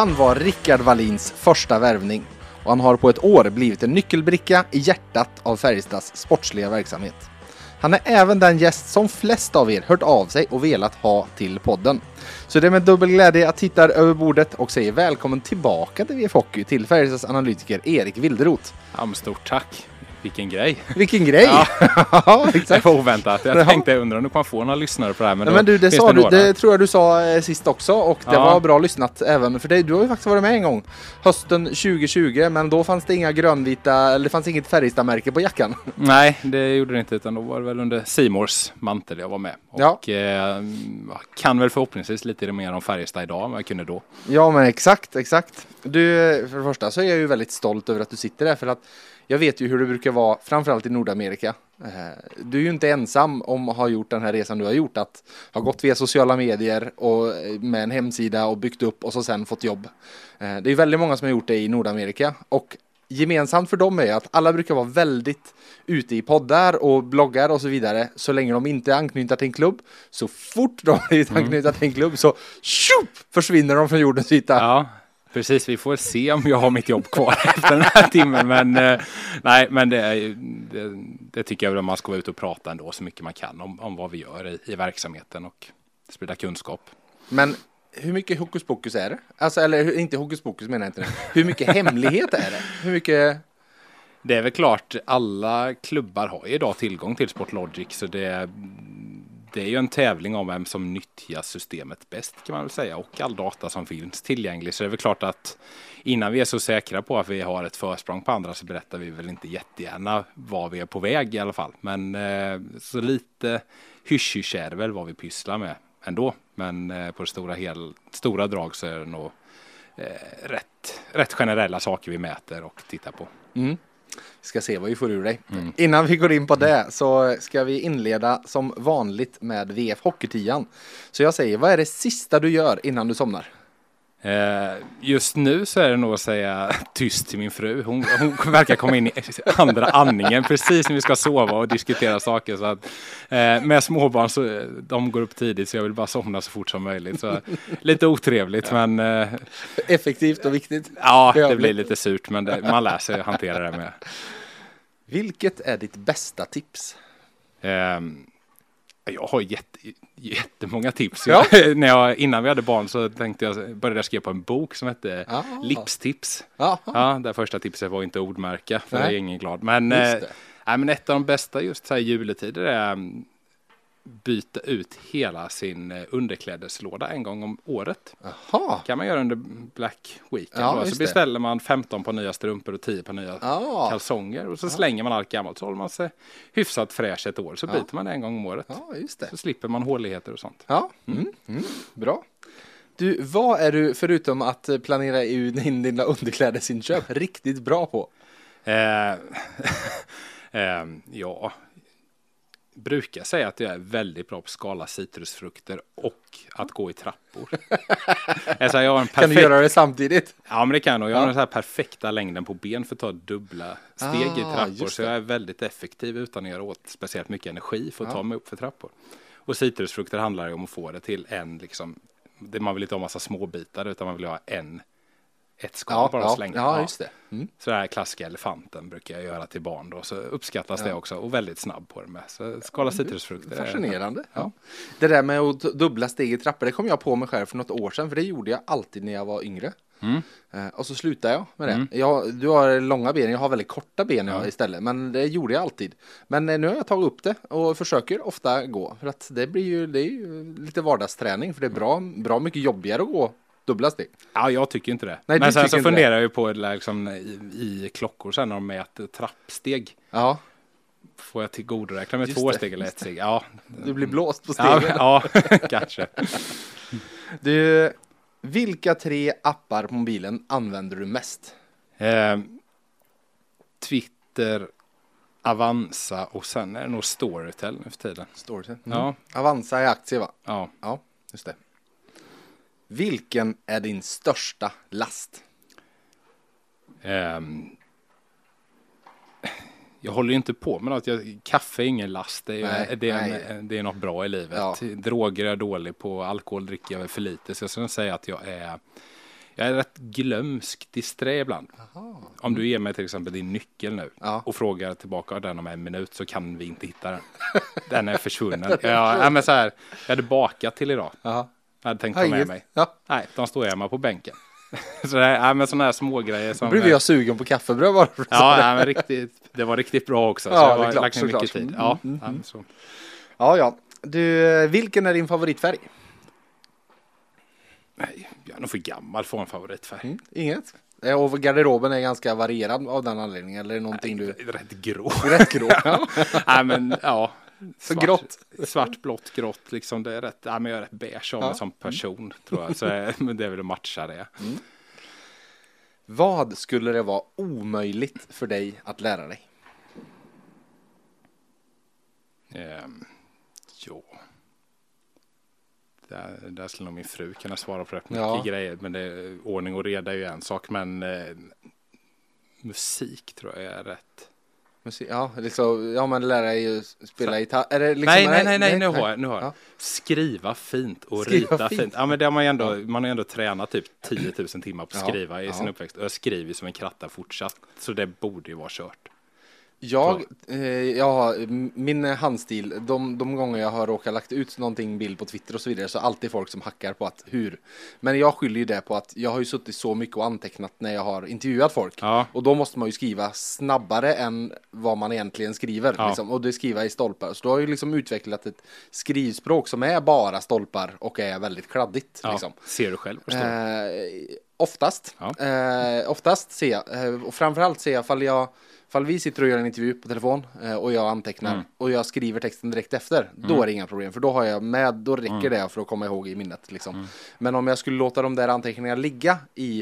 Han var Rickard Wallins första värvning och han har på ett år blivit en nyckelbricka i hjärtat av Färjestads sportsliga verksamhet. Han är även den gäst som flest av er hört av sig och velat ha till podden. Så det är med dubbel glädje jag tittar över bordet och säger välkommen tillbaka till VF Hockey till Färjestads analytiker Erik Wilderoth. Ja, stort tack. Vilken grej. Vilken grej! Ja. ja, Det exakt. var oväntat. Jag tänkte undra om du kan få några lyssnare på det här. Men, Nej, men du, det, sa du, några. det tror jag du sa eh, sist också och det Ja. var bra lyssnat även för dig. Du har ju faktiskt varit med en gång hösten 2020 men då fanns det inga grönvita, eller det fanns inget Färjestad-märke på jackan. Nej, det gjorde det inte. Utan då var det väl under Simors mantel jag var med. Ja. Och eh, kan väl förhoppningsvis lite mer om Färjestad idag än vad jag kunde då. Ja men exakt, exakt. Du, för det första så är jag ju väldigt stolt över att du sitter där för att jag vet ju hur det brukar vara, framförallt i Nordamerika. Eh, Du är ju inte ensam om att ha gjort den här resan du har gjort, att ha gått via sociala medier och eh, med en hemsida och byggt upp och så sen fått jobb. Eh, Det är väldigt många som har gjort det i Nordamerika och gemensamt för dem är att alla brukar vara väldigt ute i poddar och bloggar och så vidare så länge de inte är anknutna till en klubb. Så fort de har blivit anknutna till en klubb så tjup, försvinner de från jordens yta. Ja, precis. Vi får se om jag har mitt jobb kvar efter den här timmen. Men eh, nej, men det, är det, det tycker jag väl man ska vara ute och prata ändå så mycket man kan om, om vad vi gör i, i verksamheten och sprida kunskap. Men hur mycket hokus pokus är det? Alltså, eller inte hokus pokus menar jag inte. Hur mycket hemlighet är det? Hur mycket? Det är väl klart, alla klubbar har ju idag tillgång till Sportlogic så det, det är ju en tävling om vem som nyttjar systemet bäst kan man väl säga och all data som finns tillgänglig. Så det är väl klart att innan vi är så säkra på att vi har ett försprång på andra så berättar vi väl inte jättegärna var vi är på väg i alla fall. Men eh, så lite hysch-hysch är det väl vad vi pysslar med ändå. Men eh, på det stora, hel, stora drag så är det nog eh, rätt, rätt generella saker vi mäter och tittar på. Mm. Vi ska se vad vi får ur dig. Innan vi går in på det så ska vi inleda som vanligt med VF Hockeytian. Så jag säger, vad är det sista du gör innan du somnar? Eh, just nu så är det nog att säga tyst till min fru. Hon, hon verkar komma in i andra andningen precis när vi ska sova och diskutera saker. Så att, eh, med småbarn så de går upp tidigt så jag vill bara somna så fort som möjligt. Så, lite otrevligt men eh, Effektivt och viktigt. ja, det blir lite surt men det, man lär sig att hantera det med. Vilket är ditt bästa tips? Ehm, jag har jätte, jättemånga tips. Ja. Jag, när jag, innan vi hade barn så tänkte jag, började jag skriva på en bok som hette Ah. Livstips. Ja, Ja, det första tipset var inte ordmärka, för Nej. det är ingen glad. Men, eh, nej, men ett av de bästa just så här juletider är mm, byta ut hela sin eh, underklädeslåda en gång om året. Jaha. kan man göra under Black Weekend. Ja, så det. beställer man 15 på nya strumpor och 10 på nya Ja. kalsonger och så slänger man allt gammalt så håller man sig hyfsat fräsch ett år. Så byter man det en gång om året. Ja, just det. Så slipper man håligheter och sånt. Ja, mm. Mm. bra. Du, vad är du förutom att eh, planera in dina underklädesinköp riktigt bra på? Eh, eh, ja, brukar säga att jag är väldigt bra på att skala citrusfrukter och att gå i trappor. alltså jag har en Kan du perfekt, göra det samtidigt? Ja, men det kan jag. Jag har Ja. den här perfekta längden på ben för att ta dubbla steg i Ah, trappor. just Så jag är väldigt effektiv utan att göra åt speciellt mycket energi för att Ja. ta mig upp för trappor. Och citrusfrukter handlar ju om att få det till en, liksom, det, man vill inte ha massa små bitar utan man vill ha en, ett skal bara ja, slänga. ja, just det. Mm. Så det här klassiska elefanten brukar jag göra till barn då, så uppskattas det också och väldigt snabb på det med. Så skala citrusfrukter. Fascinerande. Ja. Ja. Det där med att dubbla steg i trappor, det kom jag på mig själv för något år sedan, för det gjorde jag alltid när jag var yngre. Mm. Eh, och så slutade jag med det. Jag, du har långa ben, jag har väldigt korta ben jag istället, men det gjorde jag alltid. Men eh, nu har jag tagit upp det och försöker ofta gå, för att det blir ju, det är ju lite vardagsträning, för det är bra, bra mycket jobbigare att gå dubbla steg. Ja, jag tycker inte det. Nej, Men sen så funderar jag ju på det liksom, i, i klockor sen när de mäter trappsteg. Ja, Får jag tillgodoräkna mig Just två det, steg eller ett steg? Ja, du blir blåst på ja, stegen. ja kanske. Du, vilka tre appar på mobilen använder du mest? Eh, Twitter, Avanza och sen är det nog Storytel nu för tiden. Storytel. Ja. Avanza är aktie va? Ja. Ja, just det. Vilken är din största last? Ehm, jag håller ju inte på med något. Jag, kaffe är ingen last. Det är, Nej, det, är. En, det är något bra i livet. Ja. Droger är jag dålig på. Alkohol dricker jag för lite. Så jag skulle säga att jag är Jag är rätt glömsk, disträ ibland. Om du ger mig till exempel din nyckel nu Ja. och frågar tillbaka den om en minut så kan vi inte hitta den. Den är försvunnen. Ja, ja, men så här, jag hade bakat till idag. Jaha. Jag hade tänkt ta med mig. Ja. Nej, de står hemma på bänken. så det är, ja, men sådana här smågrejer som... Då blev jag sugen på kaffebröd bara. Ja, ja men riktigt, det var riktigt bra också. Ja, så jag har klart, lagt ner mycket såklart. tid. Mm, Ja, mm, mm. så. ja, ja. Du, eh, vilken är din favoritfärg? Nej, jag är nog för gammal för en favoritfärg. Mm, inget? Eh, Och garderoben är ganska varierad av den anledningen, eller är det någonting du... Nej, Rätt grå. Rätt grå? Ja. Nej, men ja. Så grått? Svart, blått, grått liksom. Det är rätt, ja, men jag är rätt beige av mig Ja. som person tror jag. Så det- men det är väl att matcha det. Vad skulle det vara omöjligt för dig att lära dig? Ehm, jo. Där, där skulle nog min fru kunna svara på rätt mycket Ja. grejer. Men det, ordning och reda är ju en sak. Men eh, musik tror jag är rätt. Musik, ja, liksom, ja, men lära dig ju spela gitarr. Är det liksom, nej, nej, nej, nej, nu har jag. Nu har jag. Ja. Skriva fint och Skriva rita fint. fint. Ja, men det har man ju ändå, man har ändå tränat typ 10 000 timmar på att Ja, skriva i ja. sin uppväxt. Och jag skriver som en kratta fortsatt. Så det borde ju vara kört. Jag, eh, jag min handstil, de, de gånger jag har råkat lagt ut någonting bild på Twitter och så vidare så är alltid folk som hackar på att hur. Men jag skyller ju det på att jag har ju suttit så mycket och antecknat när jag har intervjuat folk. Ja. Och då måste man ju skriva snabbare än vad man egentligen skriver. Ja. Liksom, och det skriva i stolpar. Så då har jag ju liksom utvecklat ett skrivspråk som är bara stolpar och är väldigt kladdigt. Ja, Liksom. Ser du själv? Eh, oftast. Ja. Eh, oftast ser jag, eh, och framförallt ser jag fall jag Fall vi sitter och gör en intervju på telefon eh, och jag antecknar Mm. och jag skriver texten direkt efter, då är det inga problem för då har jag med, då räcker Mm. det för att komma ihåg i minnet liksom. Men om jag skulle låta de där anteckningarna ligga i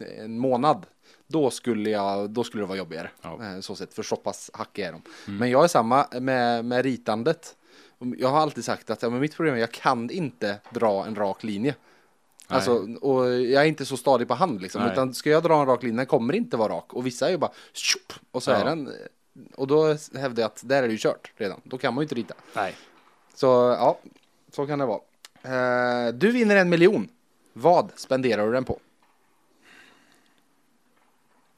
eh, en månad, då skulle, jag, då skulle det vara jobbigare. Ja. Eh, så sett, för så pass hackiga är de. Mm. Men jag är samma med, med ritandet. Jag har alltid sagt att ja, men mitt problem är att jag kan inte dra en rak linje. Alltså, och jag är inte så stadig på hand liksom, Nej. utan ska jag dra en rak linje, den kommer inte vara rak. Och vissa är ju bara tjup, och så Ja. är den. Och då hävdar jag att där är det ju kört redan. Då kan man ju inte rita. Nej. Så ja, så kan det vara. Eh, du vinner en miljon. Vad spenderar du den på?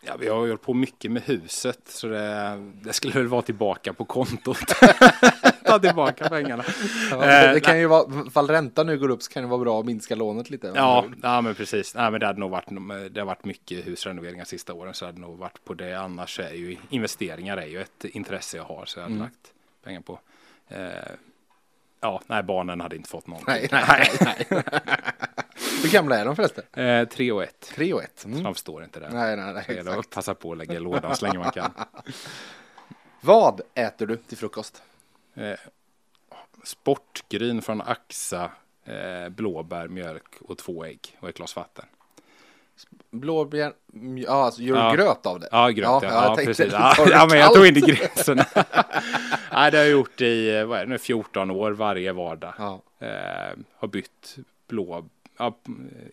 Ja, vi har ju hållit på mycket med huset så det, det skulle väl vara tillbaka på kontot. Ta tillbaka pengarna. det Eh, kan ju vara, fall räntan nu går upp så kan det vara bra att minska lånet lite. Ja, ja, men precis. Nej, men det, hade nog varit, det har varit mycket husrenoveringar sista åren så det hade nog varit på det. Annars är ju investeringar är ju ett intresse jag har så jag hade Mm. lagt pengar på. Eh, ja, nej, barnen hade inte fått någonting. Nej, nej, nej. Hur gamla är de förresten? Eh, tre och ett. Tre och ett. Mm. de förstår inte det. Nej, nej, nej. Så det Exakt. passa på att lägga i lådan så länge man kan. Vad äter du till frukost? Eh, sportgryn från Axa, eh, blåbär, mjölk och två ägg och ett glas vatten. Blåbär, mj- ja alltså gör du Ja. gröt av det? Ja, gröt, ja, ja, tänkte, precis. Ja, ja, men jag tog in i gränsen. Nej, det har jag gjort i vad är det, nu, 14 år varje vardag. Ja. Eh, har bytt blå, ja,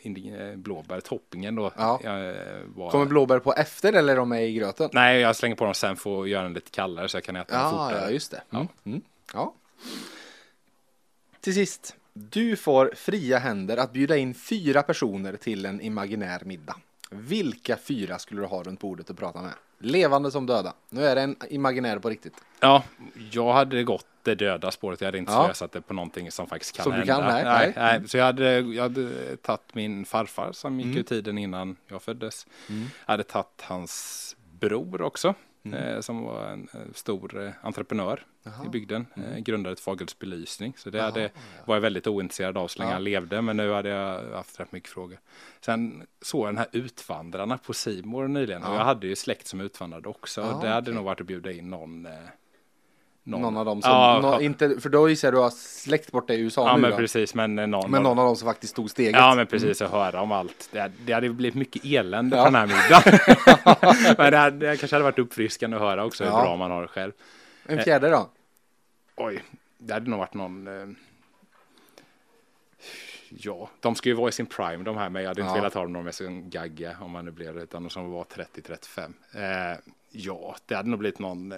indi- eh, blåbär, toppingen då. Ja. Jag, eh, var, Kommer blåbär på efter eller är de med i gröten? Nej, jag slänger på dem sen för att göra den lite kallare så jag kan äta den Ja, fortare. ja, just det. Ja. Mm. Mm. Ja. Till sist, du får fria händer att bjuda in fyra personer till en imaginär middag. Vilka fyra skulle du ha runt bordet att prata med? Levande som döda. Nu är det en imaginär på riktigt. Ja, jag hade gått det döda spåret. Jag hade inte Ja. slösat det på någonting som faktiskt kan Som hända. kan, nej, nej, nej. Så jag hade, jag hade tagit min farfar som gick Mm. ur tiden innan jag föddes. Jag hade tagit hans bror också. Mm. Eh, som var en eh, stor eh, entreprenör i bygden. Mm. Grundade ett Fagels belysning. Så det hade, var jag väldigt ointresserad av så länge Ja. han levde. Men nu hade jag haft rätt mycket frågor. Sen såg jag den här Utvandrarna på Simor nyligen. Och Ja. jag hade ju släkt som utvandrade också. Ja, och det hade nog varit att bjuda in någon eh, Någon, av dem som, Ja, ja. inte, för då gissar jag du har släkt borta i USA Ja nu men då. precis, men eh, någon, Men av- någon av dem som faktiskt tog steget. Ja men precis, att höra om allt. Det, det hade blivit mycket elände Ja. på den här middagen. men det, hade, det kanske hade varit uppfriskande att höra också hur Ja. bra man har det själv. En fjärde då? Oj, det hade nog varit någon... Eh, ja, de ska ju vara i sin prime de här, men jag hade inte Ja. velat ha dem med sin gagge om man nu blev det, utan de som var 30-35. Eh, ja, det hade nog blivit någon... Eh,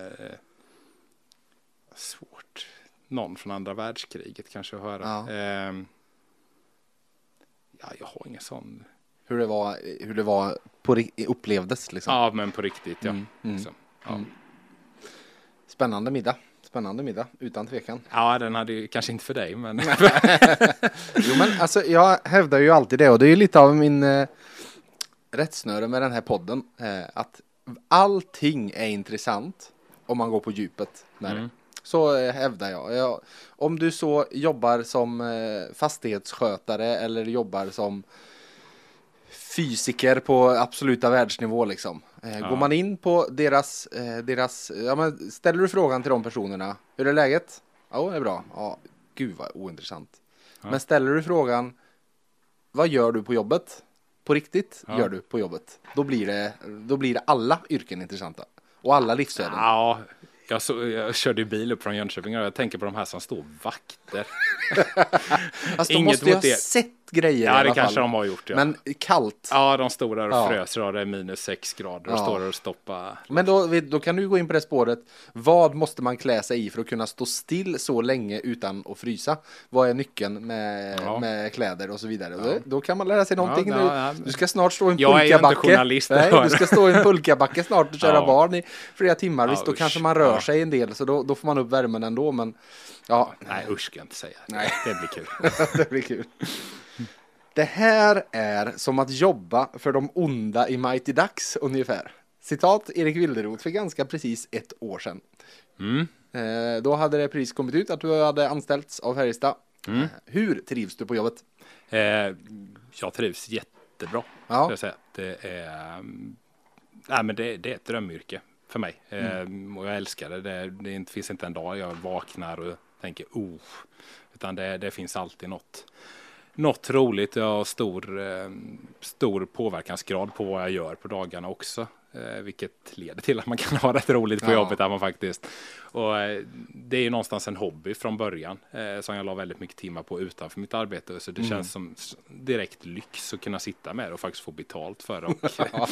svårt. Någon från andra världskriget kanske att höra. Ja. Eh, ja, jag har ingen sån. hur det var, hur det var på, upplevdes liksom. Ja, men på riktigt ja. Mm, mm. Så, ja. Spännande middag. Spännande middag, utan tvekan. ja, den hade ju kanske inte för dig, men Jo men alltså jag hävdar ju alltid det och det är ju lite av min eh, rättsnöre med den här podden. Eh, att allting är intressant om man går på djupet med det. Så eh, hävdar jag. jag. Om du så jobbar som eh, fastighetsskötare eller jobbar som fysiker på absoluta världsnivå liksom. Eh, Ja. Går man in på deras, deras, ja men ställer du frågan till de personerna, hur är läget? Ja, det är bra. Ja, gud vad ointressant. Men ställer du frågan, vad gör du på jobbet? På riktigt Ja. gör du på jobbet. Då blir det, då blir det alla yrken intressanta. Och alla livsöden. ja. Jag, så, jag körde ju bil upp från Jönköping och jag tänker på de här som står vakter. Fast de måste ju ha det. sett grejer Ja, det kanske fall. de har gjort. Ja. Men kallt. Ja, de och Ja. frös och det är minus sex grader och Ja. står där och stoppar. Men då, då kan du gå in på det spåret. Vad måste man klä sig i för att kunna stå still så länge utan att frysa? Vad är nyckeln med, Ja. med kläder och så vidare? Då, då kan man lära sig någonting. Ja, ja, ja. Du ska snart stå i en Jag är inte pulkabacke. journalist, Nej, du ska stå i en pulkabacke snart och köra Ja. barn i flera timmar. Ja, Visst, då usch. kanske man rör Ja. sig en del, så då, då får man upp värmen ändå. Men ja, Nej, usch ska jag inte säga. Nej. Det blir kul. det blir kul. Det här är som att jobba för de onda i Mighty Ducks ungefär. Citat Erik Wilderoth för ganska precis ett år sedan. Mm. Eh, då hade det precis kommit ut att du hade anställts av Färjestad. Mm. Eh, hur trivs du på jobbet? Eh, jag trivs jättebra. Ja. Jag säga. Det, är, mm, nej, men det, det är ett drömyrke för mig. Mm. Och jag älskar det. Det, det finns inte en dag jag vaknar och tänker oh. Utan det, det finns alltid något. Något roligt. Jag har stor, eh, stor påverkansgrad på vad jag gör på dagarna också. Eh, vilket leder till att man kan ha rätt roligt på Ja. jobbet där man faktiskt. Och eh, det är ju någonstans en hobby från början. Som jag la väldigt mycket timmar på utanför mitt arbete. Så det känns som direkt lyx att kunna sitta med det och faktiskt få betalt för det. Och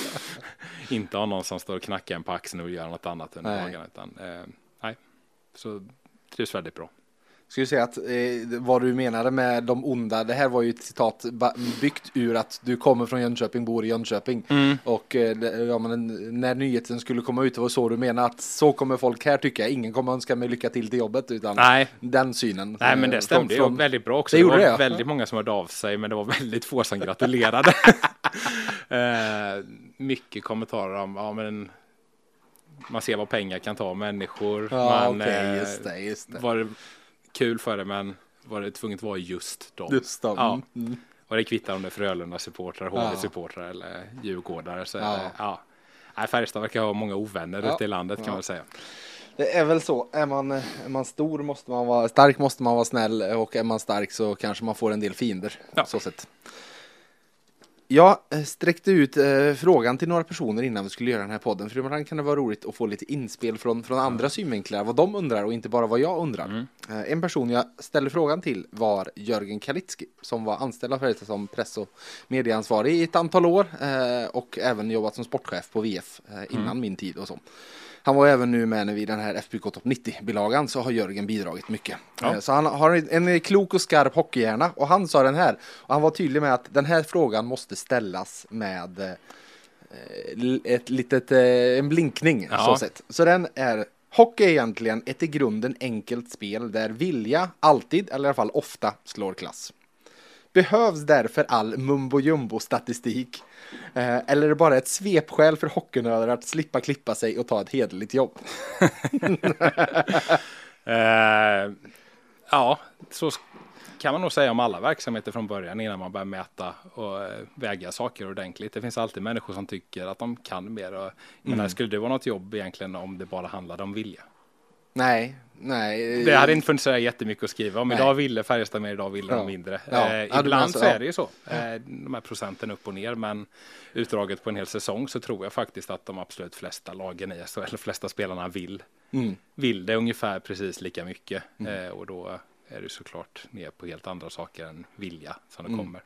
inte ha någon som står och knackar en på axeln och gör något annat under dagarna. Utan, nej, så trivs väldigt bra. Skulle säga att eh, vad du menade med de onda, det här var ju ett citat byggt ur att du kommer från Jönköping, bor i Jönköping. Mm. Och eh, ja, men, när nyheten skulle komma ut, det var så du menade att så kommer folk här tycka. Ingen kommer önska mig lycka till till jobbet, utan Nej, den synen. Nej men eh, det stämde från- ju väldigt bra också. Det Det, var det, ja. väldigt många som hörde av sig men det var väldigt få som gratulerade. eh, mycket kommentarer om, ja men man ser vad pengar kan ta människor. Ja, man, okej, eh, just det, just det. Var kul för det men var det tvunget att vara just dem. Just det. Ja. Mm. Och det kvittar om det är Frölunda-supportrar, Ja. HV-supportrar eller Djurgårdare. Så, Ja. ja. Ja. Nej, Färjestad verkar ha många ovänner Ja. ute i landet kan Ja. man väl säga. Det är väl så. Är man, är man stor måste man vara stark, måste man vara snäll och är man stark så kanske man får en del fiender. Ja. Så sett. Jag eh, sträckte ut eh, frågan till några personer innan vi skulle göra den här podden. För ibland kan det vara roligt att få lite inspel från, från andra synvinklar, vad de undrar och inte bara vad jag undrar. Eh, en person jag ställde frågan till var Jörgen Kalitski som var anställd av Färjestad som press och medieansvarig i ett antal år eh, och även jobbat som sportchef på VF eh, innan min tid och så. Han var även nu med vid den här FBK Topp 90-bilagan så har Jörgen bidragit mycket. Ja. Eh, Så han har en klok och skarp hockeyhjärna och han sa den här. Och han var tydlig med att den här frågan måste ställas med eh, l- ett litet, eh, en blinkning Ja. så sett. Så den är Hockey är egentligen ett i grunden enkelt spel där vilja alltid, eller i alla fall ofta, slår klass. Behövs därför all mumbo jumbo statistik? Eh, eller är det bara ett svepskäl för hockeynördar att slippa klippa sig och ta ett hederligt jobb? Eh, ja, så kan man nog säga om alla verksamheter från början innan man börjar mäta och eh, väga saker ordentligt. Det finns alltid människor som tycker att de kan mer. Och, jag menar, skulle det vara något jobb egentligen om det bara handlade om vilja? Nej, nej. Det hade inte funnits så jättemycket att skriva om. Nej. Idag ville Färjestad mer, idag ville Ja. de mindre. Ja. Eh, Ja, ibland så, så är det ju så. Eh, de här procenten upp och ner. Men utdraget på en hel säsong så tror jag faktiskt att de absolut flesta lagen i SHL, eller flesta spelarna vill, Mm. vill det ungefär precis lika mycket. Eh, och då är det såklart ner på helt andra saker än vilja som Mm. det kommer.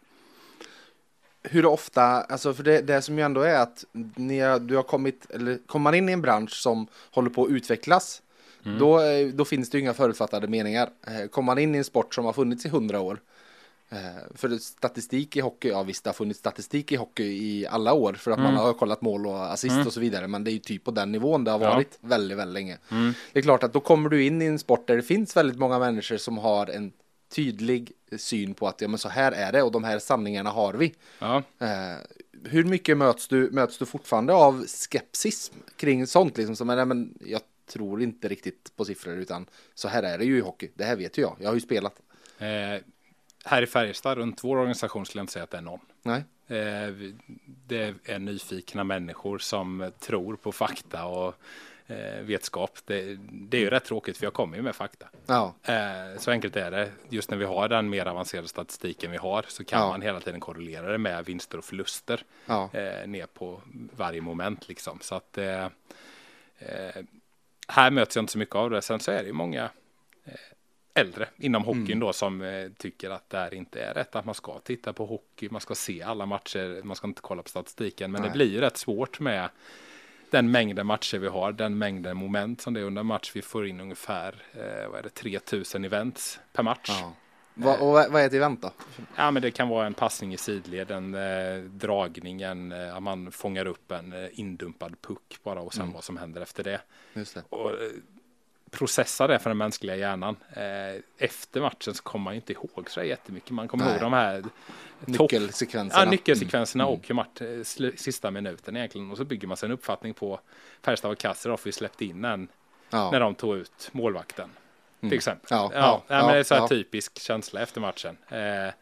Hur ofta, alltså för det, det som ju ändå är att ni, du har kommit, eller kommer man in i en bransch som håller på att utvecklas, då, eh, då finns det ju inga förutfattade meningar. Eh, Kommer man in i en sport som har funnits i hundra år, Eh, för statistik i hockey, ja visst det har funnits statistik i hockey i alla år för att man har kollat mål och assist och så vidare. Men det är ju typ på den nivån det har Ja. varit väldigt, väldigt länge. Det är klart att då kommer du in i en sport där det finns väldigt många människor som har en tydlig syn på att ja men så här är det och de här sanningarna har vi. Ja. Eh, hur mycket möts du, möts du fortfarande av skepsis kring sånt liksom som, nej men jag tror inte riktigt på siffror utan så här är det ju i hockey. Det här vet ju jag. Jag har ju spelat. Eh, här i Färjestad, runt vår organisation, skulle jag inte säga att det är någon. Nej. Eh, det är nyfikna människor som tror på fakta och eh, vetskap. Det, det är ju rätt tråkigt för jag kommer ju med fakta. Ja. Eh, så enkelt är det. Just när vi har den mer avancerade statistiken vi har så kan Ja. man hela tiden korrelera det med vinster och förluster Ja. eh, ner på varje moment liksom. Så att eh, eh, här möts jag inte så mycket av det. Sen så är det ju många eh, äldre inom hockeyn Mm. då som eh, tycker att det här inte är rätt. Att man ska titta på hockey, man ska se alla matcher, man ska inte kolla på statistiken. Men Nej. det blir ju rätt svårt med den mängden matcher vi har, den mängden moment som det är under match. Vi får in ungefär eh, vad är det, 3000 events per match. Ja. Ja. Va, och vad vad är ett event då? men det kan vara en passning i sidled, en eh, dragning, en, eh, att man fångar upp en eh, indumpad puck bara och sen vad som händer efter det. Just det. Och eh, processa det för den mänskliga hjärnan. Eh, efter matchen så kommer man inte ihåg så jättemycket. Man kommer Nej. ihåg de här Nyckelsekvenserna. Ja, nyckelsekvenserna och hur match, eh, sista minuten egentligen. Och så bygger man sig en uppfattning på Färjestad och Kassel för vi släppte in en Ja. när de tog ut målvakten. Till exempel. Ja, Ja, ja, men det är så här typisk känsla efter matchen. Eh,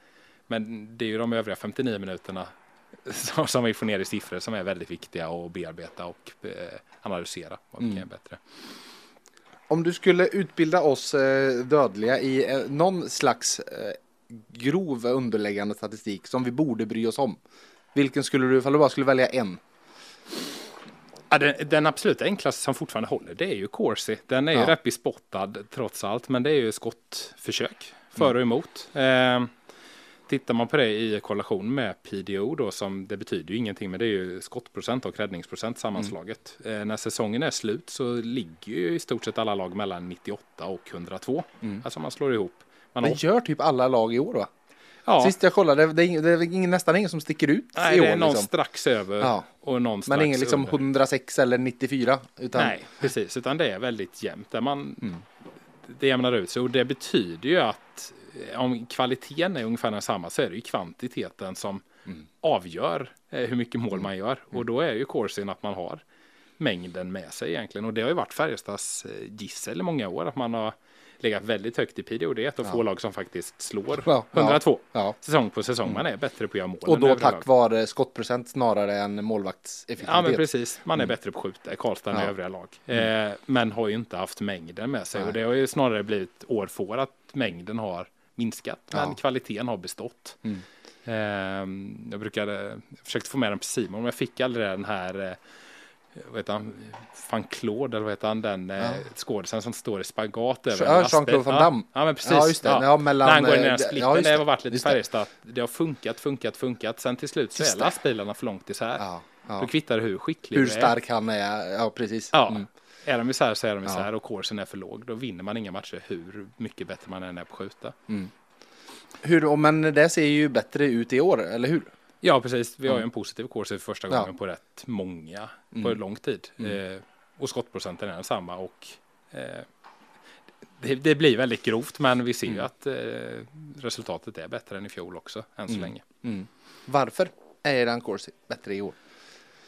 men det är ju de övriga 59 minuterna som, som vi får ner i siffror som är väldigt viktiga att bearbeta och eh, analysera. Vad Mm. mm. bättre. Om du skulle utbilda oss eh, dödliga i eh, någon slags eh, grov underläggande statistik som vi borde bry oss om. Vilken skulle du, ifall du bara skulle välja en? Ja, den, den absolut enklaste som fortfarande håller det är ju Corsi. Den är ju Ja. rätt bespottad trots allt, men det är ju skottförsök för och emot. Eh, tittar man på det i korrelation med PDO då, som det betyder ju ingenting, men det är ju skottprocent och räddningsprocent sammanslaget. Mm. Eh, när säsongen är slut så ligger ju i stort sett alla lag mellan 98 och 102. Mm. Alltså man slår ihop. Man Det gör typ alla lag i år va? Ja, Sist jag kollade, det är, det är ingen, nästan ingen som sticker ut nej, i det år. är någon Liksom. strax över Ja. och någon strax Men ingen liksom under. 106 eller 94. Utan, Nej, precis, utan det är väldigt jämnt. Där man, Mm. Det jämnar ut sig och det betyder ju att eh, om kvaliteten är ungefär densamma så är det ju kvantiteten som Mm. avgör eh, hur mycket mål man gör. Och då är ju corsin att man har mängden med sig egentligen. Och det har ju varit Färjestads eh, gissel i många år att man har legat väldigt högt i PDO. Det är ett av få lag som faktiskt slår Ja, ja, 102 Ja. säsong på säsong. Man är bättre på att göra mål. Och då tack lag. vare skottprocent snarare än målvaktseffektivitet. Ja men precis, man är bättre på att skjuta Karlstad än Ja. övriga lag. Eh, men har ju inte haft mängden med sig Nej. och det har ju snarare blivit år för år att mängden har minskat men Ja. kvaliteten har bestått. Mm. Eh, jag brukade, jag försökte få med den på Simon men jag fick aldrig den här eh, vad heter han, van Claude eller vad heter han, den eh, skådisen som står i spagat över Ja. Jean-Claude Van Damme. Ja, ja men precis. Ja, just det. Ja, mellan, När han går in i eh, splitten, ja, det det. har varit lite det. Färjestad. Det har funkat, funkat, funkat. Sen till slut så Just är det. lastbilarna för långt isär. Ja, Då ja. kvittar det hur skicklig Hur är. stark han är. Ja, precis. Ja, Mm. är de isär så är de Ja. isär och coursen är för låg. Då vinner man inga matcher hur mycket bättre man än är på skjuta. Hur, och men det ser ju bättre ut i år, eller hur? Ja, precis. Vi har ju Mm. en positiv course för första Ja. gången på rätt många, på Mm. lång tid. Mm. Eh, och skottprocenten är densamma och eh, det, det blir väldigt grovt, men vi ser ju Mm. att eh, resultatet är bättre än i fjol också, än så Mm. länge. Varför är eran Corsi bättre i år?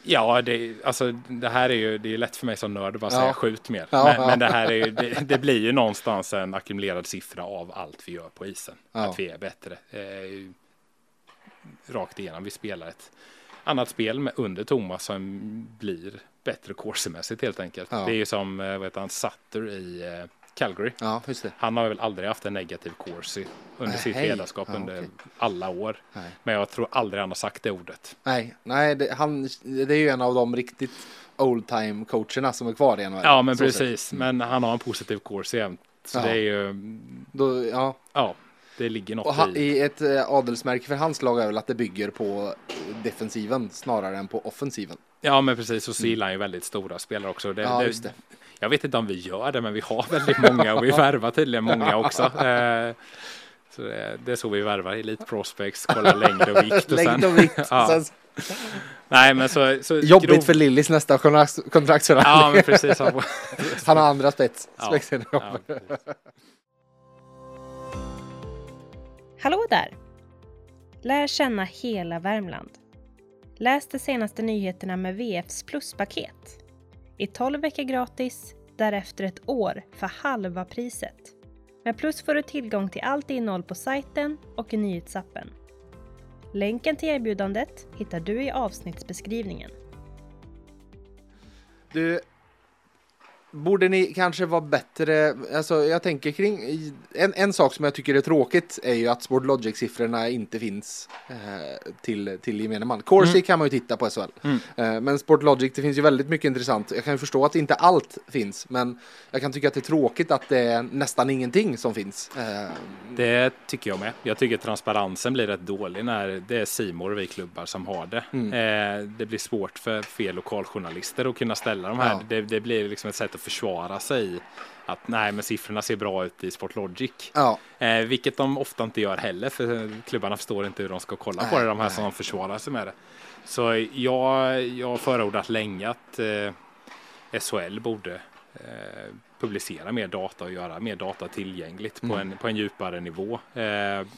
Ja, det, alltså, det här är ju det är lätt för mig som nörd att bara Ja. säga skjut mer. Ja, men, ja. men det här är ju, det, det blir ju någonstans en ackumulerad siffra av allt vi gör på isen. Ja. Att vi är bättre. Eh, rakt igenom. Vi spelar ett annat spel med, under Thomas som blir bättre coursemässigt helt enkelt. Ja. Det är ju som eh, vad heter han, Sutter i eh, Calgary. Ja. Han har väl aldrig haft en negativ course under sitt Nej. ledarskap Ja, under okej. alla år. Nej, Men jag tror aldrig han har sagt det ordet. nej, nej det, han, det är ju en av de riktigt old time coacherna som är kvar i NHL. Ja, men precis. Mm. Men han har en positiv course jämt. Så det är ju, Då, ja. ja, det ligger något ha, i. i ett eh, adelsmärke för hans lag är väl att det bygger på defensiven snarare än på offensiven. Ja, men precis. Och så gillar han ju väldigt stora spelare också. Det, Ja, det, just det. Jag vet inte om vi gör det, men vi har väldigt många och vi värvar tydligen många också. Eh, Så det, är så vi värvar Elite Prospects, kolla längd och vikt. Och Längd och vikt. Ja. Sen, nej, men så, så jobbigt grov- för Lillis nästa kontrakt- Ja, kontraktsförhandling. men precis. Han har andra spets. Ja. Hallå där! Lär känna hela Värmland. Läs de senaste nyheterna med VFs pluspaket. I 12 veckor gratis, därefter ett år för halva priset. Med Plus får du tillgång till allt innehåll på sajten och i nyhetsappen. Länken till erbjudandet hittar du i avsnittsbeskrivningen. Du, borde ni kanske vara bättre, alltså jag tänker kring, en, en sak som jag tycker är tråkigt är ju att Sportlogic-siffrorna inte finns eh, till, till gemene man. Corsi kan man ju titta på SHL, Mm. eh, men Sportlogic, det finns ju väldigt mycket intressant. Jag kan förstå att inte allt finns, men jag kan tycka att det är tråkigt att det är nästan ingenting som finns. Eh, Det tycker jag med. Jag tycker transparensen blir rätt dålig när det är Simor vi klubbar som har det. Mm. Eh, det blir svårt för fel lokaljournalister att kunna ställa de här. Ja. Det, det blir liksom ett sätt att försvara sig att nej, men siffrorna ser bra ut i Sportlogic. ja, Eh, vilket de ofta inte gör heller för klubbarna förstår inte hur de ska kolla på Nej, det, de här nej. som försvarar sig med det. Så jag, jag har förordat länge att eh, SHL borde eh, publicera mer data och göra mer data tillgängligt på, Mm. en, på en djupare nivå. Eh,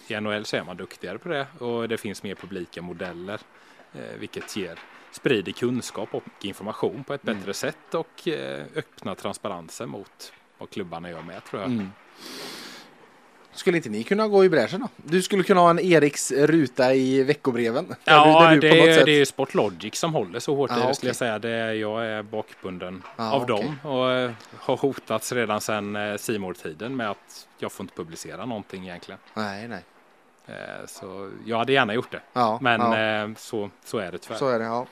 I NHL så är man duktigare på det och det finns mer publika modeller eh, vilket ger sprider kunskap och information på ett Mm. bättre sätt och eh, öppnar transparensen mot vad klubbarna gör med tror jag. Mm. Skulle inte ni kunna gå i bräschen då? Du skulle kunna ha en Eriks ruta i veckobreven. Ja, du, det, är, det är Sportlogic som håller så hårt i Ja, det skulle okej. jag säga. Det är, jag är bakbunden Ja, av okej. dem och eh, har hotats redan sedan eh, simor tiden med att jag får inte publicera någonting egentligen. Nej, nej. Eh, så jag hade gärna gjort det. Ja, Men ja. eh, så, så är det tyvärr. Så är det, ja.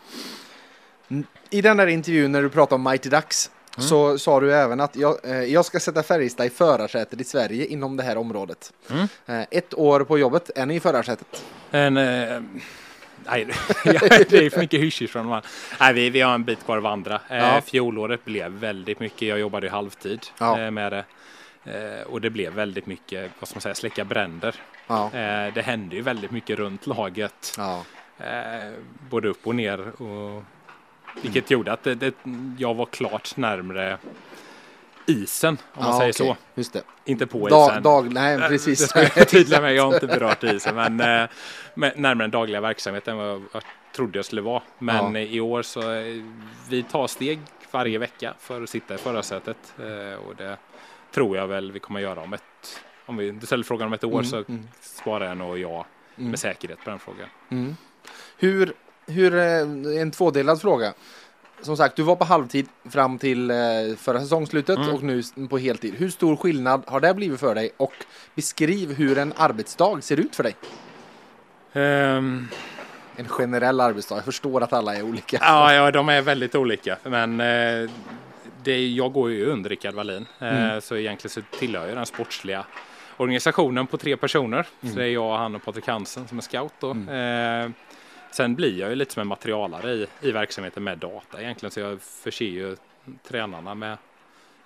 I den där intervjun när du pratade om Mighty Ducks Mm. så sa du även att jag, eh, jag ska sätta Färjestad i förarsätet i Sverige inom det här området. Mm. Ett år på jobbet, är ni i förarsätet? En, eh, nej, det är för mycket hysch från här. Nej, vi, vi har en bit kvar att vandra. Ja. Fjolåret blev väldigt mycket. Jag jobbade i halvtid med det. Och det blev väldigt mycket, vad ska man säga, släcka bränder. Ja. Eh, det hände ju väldigt mycket runt laget. ja. Eh, både upp och ner. Och, vilket gjorde att det, det, jag var klart närmre isen, om man ja, säger okej. så. Just det. Inte på Dag, isen. dag, nej, Eh, precis. Det ska jag förtydliga mig, jag har inte berört isen, men närmare den dagliga verksamheten än vad jag trodde jag skulle vara. Men Ja. i år så vi tar steg varje vecka för att sitta i förarsätet och det tror jag väl vi kommer göra om ett, om vi, du ställer frågan om ett år Mm, så mm. svarar jag nog ja Mm. med säkerhet på den frågan. Mm. Hur, hur, eh, en tvådelad fråga. Som sagt, du var på halvtid fram till eh, förra säsongsslutet Mm. och nu på heltid. Hur stor skillnad har det blivit för dig? Och beskriv hur en arbetsdag ser ut för dig. Ehm, En generell arbetsdag. Jag förstår att alla är olika. Ja, ja, de är väldigt olika. Men eh, det, jag går ju under Rickard Wallin. Eh, Mm. Så egentligen så tillhör jag den sportsliga organisationen på tre personer. Mm. Så det är jag, han och Patrik Hansen som är scout då. Eh, sen blir jag ju lite som en materialare i, i verksamheten med data egentligen. Så jag förser ju tränarna med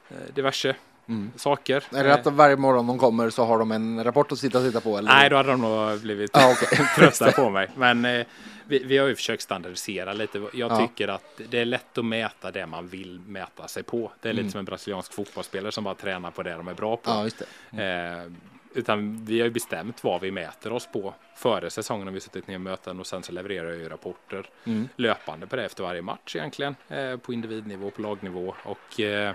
eh, diverse Mm. saker. Är det att varje morgon de kommer så har de en rapport att sitta och titta på? Eller? Nej, då hade de nog blivit Ja, okej. trötta på mig. Men eh, vi, vi har ju försökt standardisera lite. Jag Ja. tycker att det är lätt att mäta det man vill mäta sig på. Det är lite Mm. som en brasiliansk fotbollsspelare som bara tränar på det de är bra på. Ja, det. Eh, utan vi har ju bestämt vad vi mäter oss på före säsongen. Har vi suttit ner i möten och sen så levererar jag ju rapporter Mm. löpande på det efter varje match egentligen. Eh, på individnivå, på lagnivå och eh,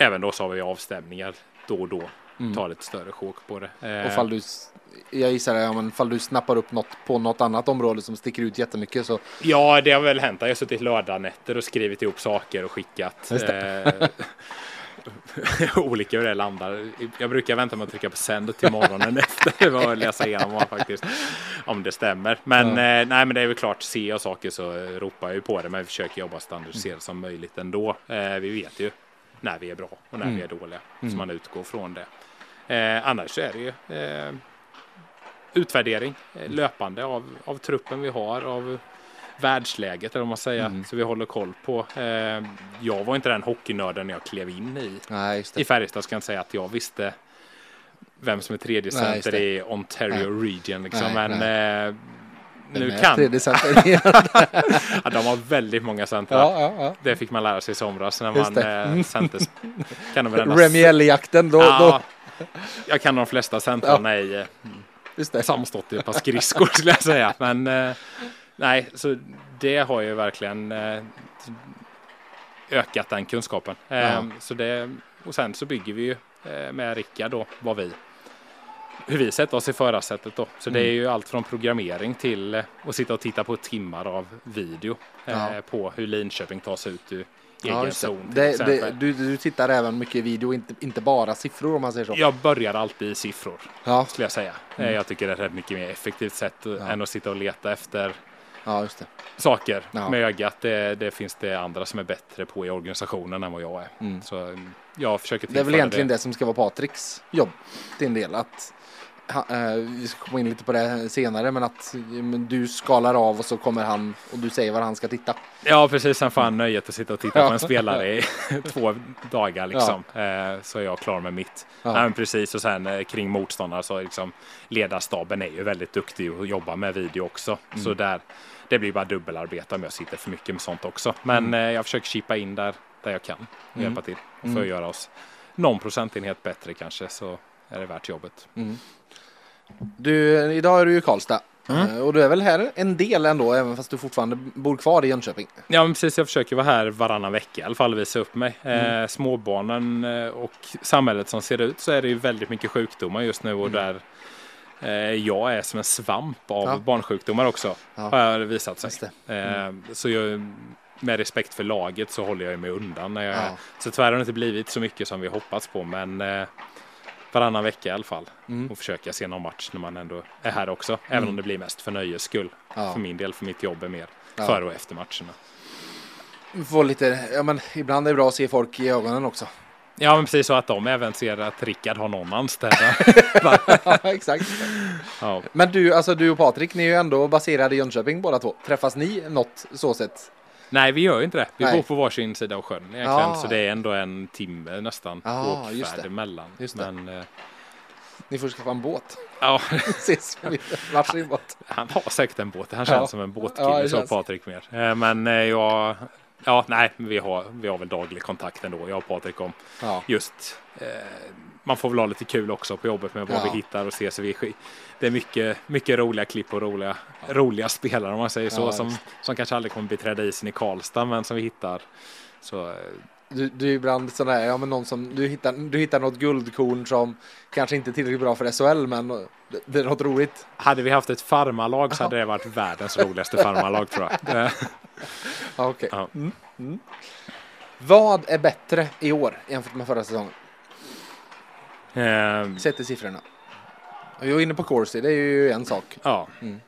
även då så har vi avstämningar då och då. Mm. Tar ett större sjok på det. Eh, Och fall du, jag gissar ja, men fall du snappar upp något på något annat område som sticker ut jättemycket så Ja, det har väl hänt. Jag har suttit lördagnätter och skrivit ihop saker och skickat. Eh, olika hur det landar. Jag brukar vänta med att trycka på sänd till morgonen efter och läsa igenom vad faktiskt om det stämmer. Men Ja. eh, nej, men det är väl klart. Ser jag saker så ropar jag ju på det, men vi försöker jobba standardiserat som möjligt ändå. Eh, vi vet ju när vi är bra och när Mm. vi är dåliga, Mm. så man utgår från det. Eh, annars är det ju eh, utvärdering eh, löpande av, av truppen vi har, av världsläget eller vad man säger, Mm. så vi håller koll på. Eh, jag var inte den hockeynörden jag klev in i, nej i Färjestad, ska jag inte säga att jag visste vem som är tredje Nej, center i Ontario Region liksom. Nej, men eh, nu kan, tredje ja, de har väldigt många centrar. ja, ja, ja. Det fick man lära sig i somras när Just man eh, center. Kan de varenda- Remiel-jakten, då, då, Ja, jag kan de flesta centrarna i eh, just det. sammanstått i ett par skridskor skulle jag säga. Men eh, nej, så det har ju verkligen eh, ökat den kunskapen. Eh, Ja. så det, och sen så bygger vi ju med Rickard då vad vi hur vi sätter oss i förarsättet då. Så det är Mm. ju allt från programmering till eh, att sitta och titta på timmar av video eh, Ja. på hur Linköping tas ut ur Ja, egen det. zon Det, det, du, du tittar även mycket video, inte, inte bara siffror om man säger så. Jag börjar alltid i siffror. Ja, skulle jag säga. Eh, Jag tycker det är ett mycket mer effektivt sätt eh, Ja. än att sitta och leta efter ja det. saker Ja. med ögat. Det, det finns det andra som är bättre på i organisationen än vad jag är. Mm. Så mm, jag försöker Det är väl egentligen det. som ska vara Patriks jobb en del. Att, eh, vi ska komma in lite på det senare, men att eh, men du skalar av och så kommer han och du säger var han ska titta. Ja, precis. Sen får han nöjet att sitta och titta Ja. på en spelare i två dagar liksom. Eh, Så är jag klar med mitt. Ja. Ja. men precis. Och sen eh, kring motståndare så liksom ledarstaben är ju väldigt duktig och jobbar med video också. Mm. Så där, det blir bara dubbelarbete om jag sitter för mycket med sånt också. Men eh, jag försöker chippa in där, där jag kan och Mm. hjälpa till. För Mm. att göra oss någon procentenhet bättre kanske så är det värt jobbet. Du, idag är du i Karlstad. Mm. Eh, Och du är väl här en del ändå, även fast du fortfarande bor kvar i Jönköping. Ja, men precis. Jag försöker vara här varannan vecka i alla fall och visa upp mig. Mm. Eh, småbarnen eh, och samhället som ser ut så är det ju väldigt mycket sjukdomar just nu och där eh, jag är som en svamp av Mm. Ja. barnsjukdomar också. Ja. Har visat sig. Det. Mm. Eh, så jag, med respekt för laget så håller jag mig undan. När jag, Ja. Så tyvärr har det inte blivit så mycket som vi hoppats på men eh, varannan vecka i alla fall. Mm. Och försöka se någon match när man ändå är här också. Även om det blir mest för nöjes skull. Ja. För min del, för mitt jobb är mer Ja. före och efter matcherna. Få lite, ja men ibland är det bra att se folk i ögonen också. Ja, men precis så att de även ser att Rickard har någon anställd. ja, exakt. ja. Men du, alltså du och Patrik, ni är ju ändå baserade i Jönköping båda två. Träffas ni något så sett? Nej, vi gör ju inte det. Vi Nej. bor på varsin sida av sjön egentligen. Ja. Så det är ändå en timme nästan Ja, just åkfärd emellan. Just det. Men eh, Ni får skaffa en båt. ja, Ses varsin båt. han har säkert en båt. Han Ja. känns som en båtkille, Ja, känns. Patrik mer. Eh, Men eh, jag... Ja, nej, vi har, vi har väl daglig kontakt ändå, jag och Patrik om Ja. just eh, man får väl ha lite kul också på jobbet med vad Ja. vi hittar och sk- det är mycket, mycket roliga klipp och roliga, roliga spelare om man säger så. Ja, som, som kanske aldrig kommer beträda isen i Karlstad men som vi hittar. Så eh, Du, du är ibland sån där, ja men någon som, du hittar, du hittar något guldkorn som kanske inte är tillräckligt bra för SHL men det, det är något roligt. hade vi haft ett farmarlag så hade det varit världens roligaste farmarlag tror jag. Eh, Ja, okej. Ja. Mm. Mm. Vad är bättre i år jämfört med förra säsongen? Eh, till siffrorna. Jag är inne på Corsi, det är ju en sak. Ja. Mm.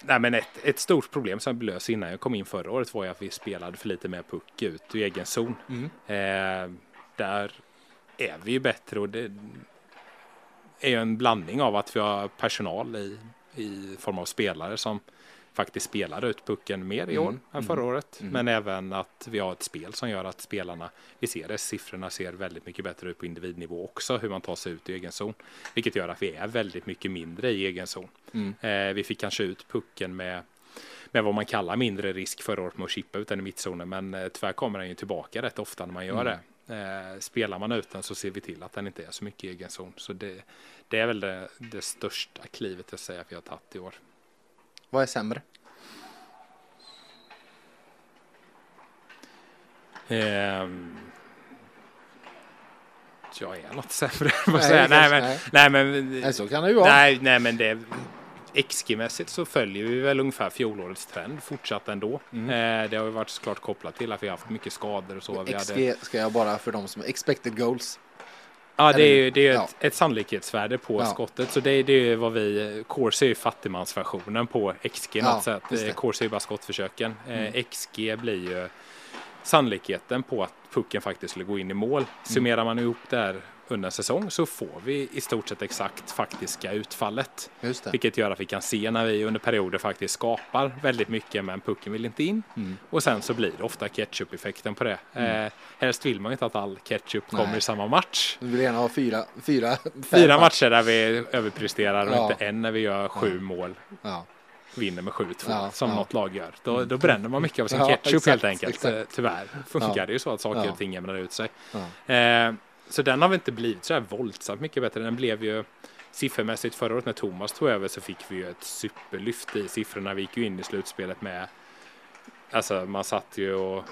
Nej, men ett, ett stort problem som jag lös innan jag kom in förra året var ju att vi spelade för lite mer puck ut i egen zon. Mm. Eh, där är vi ju bättre och det är ju en blandning av att vi har personal i, i form av spelare som faktiskt spelar ut pucken mer i Mm, år än förra året. mm. Men även att vi har ett spel som gör att spelarna, vi ser det, siffrorna ser väldigt mycket bättre ut på individnivå också, hur man tar sig ut i egen zon. Vilket gör att vi är väldigt mycket mindre i egen zon. Mm. Eh, vi fick kanske ut pucken med, med vad man kallar mindre risk förra året med att chippa ut den i mittzonen. Men eh, tyvärr kommer den ju tillbaka rätt ofta när man gör Mm. det. Eh, spelar man ut den så ser vi till att den inte är så mycket i egen zon. Så det, det är väl det, det största klivet jag säger att vi har tagit i år. Vad är sämre? Ehm, jag är något sämre. Nej, Nej, men, nej. nej, men, Nej, så kan det ju vara. nej, nej, men det XG-mässigt så följer vi väl ungefär fjolårets trend fortsatt ändå. Mm. Eh, det har ju varit såklart kopplat till att vi har haft mycket skador och så. Vi XG hade, ska jag bara för de som expected goals. Ja, det är ju det är Ja. ett, ett sannolikhetsvärde på Ja. skottet. Så det, det är ju vad vi, Corsi är ju fattigmansversionen på XG Ja, sätt. Corsi är ju bara skottförsöken. Eh, Mm. XG blir ju sannolikheten på att pucken faktiskt skulle gå in i mål. Summerar man ihop det här under en säsong så får vi i stort sett exakt faktiska utfallet. Vilket gör att vi kan se när vi under perioder faktiskt skapar väldigt mycket men pucken vill inte in. Mm. Och sen så blir det ofta ketchup-effekten på det. Eh, helst vill man ju inte att all ketchup Nej. kommer i samma match. Du vill gärna ha fyra, fyra, Fyra matcher där vi överpresterar och Ja. inte en när vi gör sju mål. Ja. Vinner med 7-2 Ja, som ja. något lag gör. Då, då bränner man mycket av sin Ja, ketchup exakt, helt enkelt. exakt. Eh, Tyvärr funkar Ja. det ju så att saker Ja. och ting jämnar ut sig. Ja. Eh, så den har väl inte blivit så här våldsamt mycket bättre. Den blev ju siffermässigt förra året när Thomas tog över så fick vi ju ett superlyft i siffrorna. Vi gick ju in i slutspelet med Alltså man satt ju och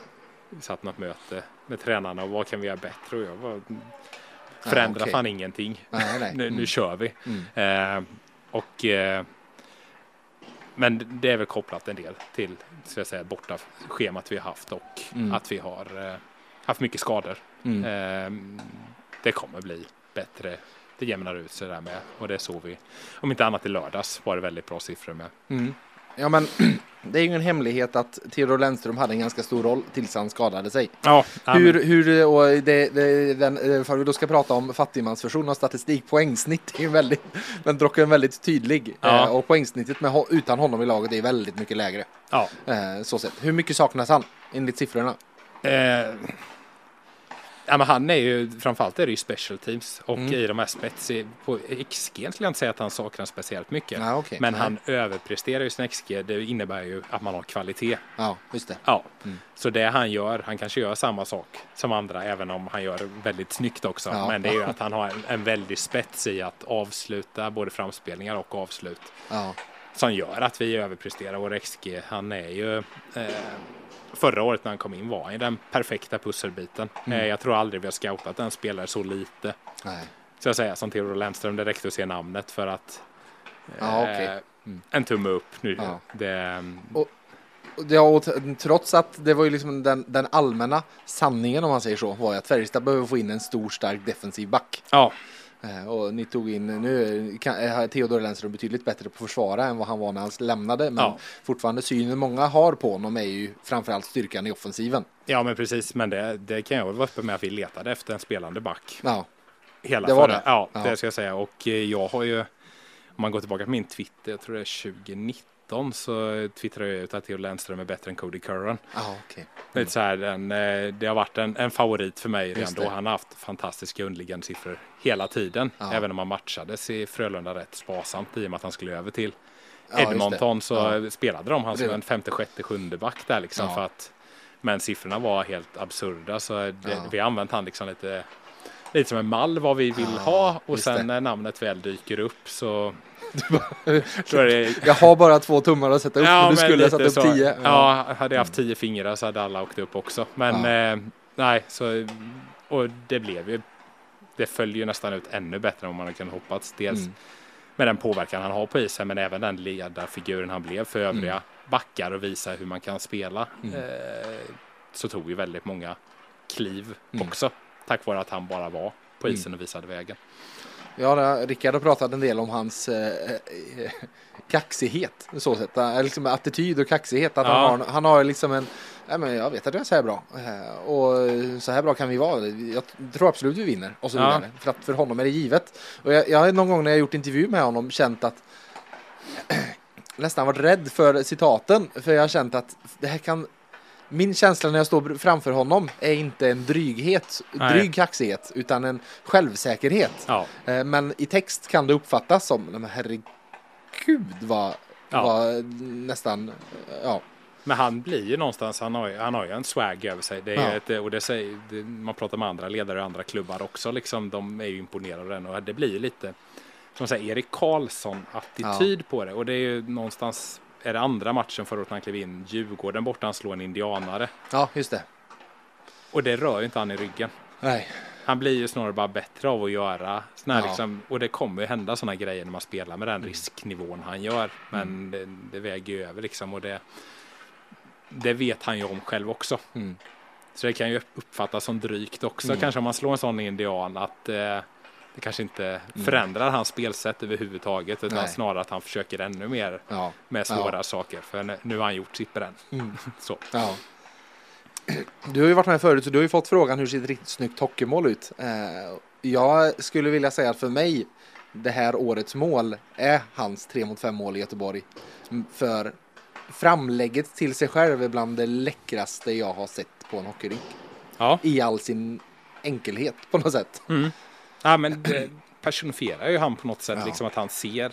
satt något möte med tränarna och vad kan vi göra bättre? Och jag var förändra okej. fan ingenting. Nej, nej. Nu, nu Mm. kör vi. Mm. Eh, och eh, men det är väl kopplat en del till så jag säga, borta schemat vi har haft och Mm. att vi har eh, haft mycket skador. Mm. Eh, det kommer bli bättre. Det jämnar ut sig där med och det såg vi. Om inte annat i lördags var det väldigt bra siffror med. Mm. Ja, men det är ju en hemlighet att Theodor Lennström hade en ganska stor roll tills han skadade sig. Ja, Hur, hur, och det, det, den, för vi då ska prata om fattigmansversion av statistik, poängsnitt är ju väldigt, men dock är väldigt tydlig. Ja. Eh, och poängsnittet med, utan honom i laget är väldigt mycket lägre. ja. Eh, så sett. Hur mycket saknas han enligt siffrorna? Eh, ja, men han är ju framförallt är det ju special teams och Mm. i de här spets på XG skulle jag inte säga att han saknar speciellt mycket. Ja, okej. Men Nej. han överpresterar ju sin XG. Det innebär ju att man har kvalitet. Ja, just det. Ja, Mm. så det han gör, han kanske gör samma sak som andra, även om han gör väldigt snyggt också. Ja. Men det är ju att han har en, en väldig spets i att avsluta både framspelningar och avslut Ja, som gör att vi överpresterar vår XG. Han är ju eh, förra året när han kom in var han den perfekta pusselbiten. Mm. Eh, jag tror aldrig vi har scoutat en spelare så lite. nej. Så jag säger som Theodor Lennström, det räckte att se namnet för att Ja, eh, okej. Mm. en tumme upp nu. Ja. Det, Och Ja, och trots att det var ju liksom den, den allmänna sanningen om man säger så var ju att Färjestad behöver få in en stor stark defensiv back. ja, Eh, Och ni tog in, nu är Theodor Lennström betydligt bättre på att försvara än vad han var när han lämnade. Men Ja. fortfarande synen många har på honom är ju framförallt styrkan i offensiven. ja, men precis. Men det, det kan jag vara uppe med att vi letade efter en spelande back. Ja, Hela Det var förra- det? Ja, Ja. det ska jag säga. Och eh, jag har ju, om man går tillbaka till min Twitter, jag tror det är 2019, så twittrade jag ut att Theo Lennström är bättre än Cody Curran. ja okej. Lite så här, en, eh, det har varit en, en favorit för mig redan då. det. Han har haft fantastiska underliggande siffror hela tiden. Ja. Även om han matchades i Frölunda rätt sparsamt i och med att han skulle över till det. Edmonton så Ja. spelade de han som en femte, sjätte, sjunde back där liksom. För att, men siffrorna var helt absurda så det, vi har använt han liksom lite, lite som en mall vad vi vill ha och sen det. när namnet väl dyker upp så det Jag har bara två tummar att sätta upp och du skulle ha satt upp så. tio. Ja, hade jag haft tio fingrar så hade alla åkt upp också. Men Ja. eh, nej, så och det blev ju. Det följer ju nästan ut ännu bättre än vad man hade kunnat hoppats. Dels Mm. med den påverkan han har på isen, men även den ledarfiguren han blev för övriga Mm. backar och visa hur man kan spela. Mm. Eh, så tog ju väldigt många kliv Mm. också. Tack vare att han bara var på isen och visade vägen. Ja, Rickard har pratat en del om hans eh, eh, kaxighet. Så sätt. Eh, Liksom attityd och kaxighet. Att Ja. han, har, han har liksom en, nej men jag vet att jag är så här bra. Eh, och så här bra kan vi vara. Jag tror absolut vi vinner. Och så Ja. vidare. För att för honom är det givet. Och jag, jag har någon gång när jag gjort intervju med honom känt att nästan varit rädd för citaten. För jag har känt att det här kan min känsla när jag står framför honom är inte en dryghet, Nej. dryg kaxighet, utan en självsäkerhet. Ja, Eh, Men i text kan det uppfattas som, "Nej, men herregud vad, Ja. vad nästan, eh, ja. Men han blir ju någonstans, han har ju, han har ju en swag över sig. Det är Ja. ett, och det säger, det, man pratar med andra ledare i andra klubbar också, liksom, de är ju imponerade av den och det blir ju lite, som säger, Erik Karlsson-attityd på det. Och det är ju någonstans, är det andra matchen förra året han klev in, Djurgården borta, han slår en indianare. Ja, just det. Och det rör ju inte han i ryggen. Nej. Han blir ju snarare bara bättre av att göra såna Ja. liksom, och det kommer ju hända sådana grejer när man spelar med den Mm. risknivån han gör. Men det, det väger ju över liksom och det, det vet han ju om själv också. Mm. Så det kan ju uppfattas som drygt också Mm. kanske om man slår en sån indian att eh, det kanske inte förändrar hans spelsätt överhuvudtaget utan Nej. snarare att han försöker ännu mer Ja. med svåra saker för nu- har han gjort sitt bränn. Mm. Så. Ja. Du har ju varit med förut så du har ju fått frågan hur ser ett riktigt snyggt hockeymål ut. Eh, jag skulle vilja säga att för mig det här årets mål är hans 3 mot 5 mål i Göteborg. Mm, För framlägget till sig själv är bland det läckraste jag har sett på en hockeyrink. Ja. I all sin enkelhet på något sätt. Ja, men det personifierar ju han på något sätt, Ja. liksom att han ser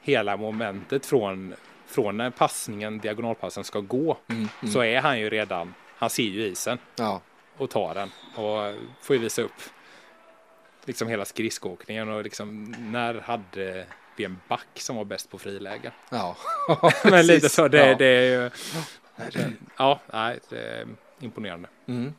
hela momentet från, från när passningen, diagonalpassen ska gå. Mm, Så är han ju redan, han ser ju isen Ja, och tar den och får ju visa upp liksom hela skridskoåkningen och liksom när hade vi en back som var bäst på frilägen? ja. Men lite så, det, Ja. det är ju, ja, nej, det är imponerande. Mm.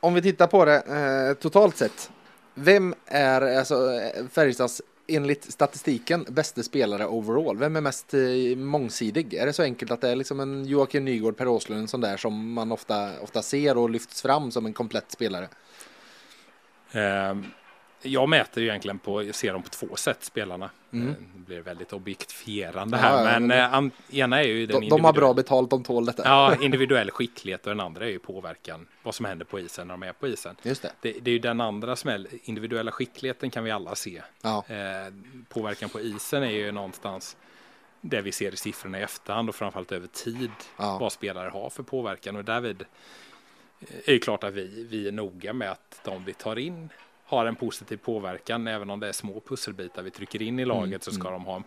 Om vi tittar på det eh, totalt sett. Vem är alltså, Färjestads enligt statistiken bästa spelare overall? Vem är mest eh, mångsidig? Är det så enkelt att det är liksom en Joakim Nygård, Per Åslund, en sån där som man ofta, ofta ser och lyfts fram som en komplett spelare? Ehm, jag mäter ju egentligen på, jag ser dem på två sätt spelarna. Mm. Eh, Det blir väldigt objektifierande Ja, här, ja, men men eh, an, ena är ju den De, de har bra betalt, de tål detta. Ja, individuell skicklighet och den andra är ju påverkan, vad som händer på isen när de är på isen. Just det. Det, det är ju den andra som är, individuella skickligheten kan vi alla se. Ja. Eh, påverkan på isen är ju någonstans det vi ser i siffrorna i efterhand och framförallt över tid Ja. vad spelare har för påverkan och därvid är det klart att vi, vi är noga med att de vi tar in har en positiv påverkan även om det är små pusselbitar vi trycker in i laget så ska de ha en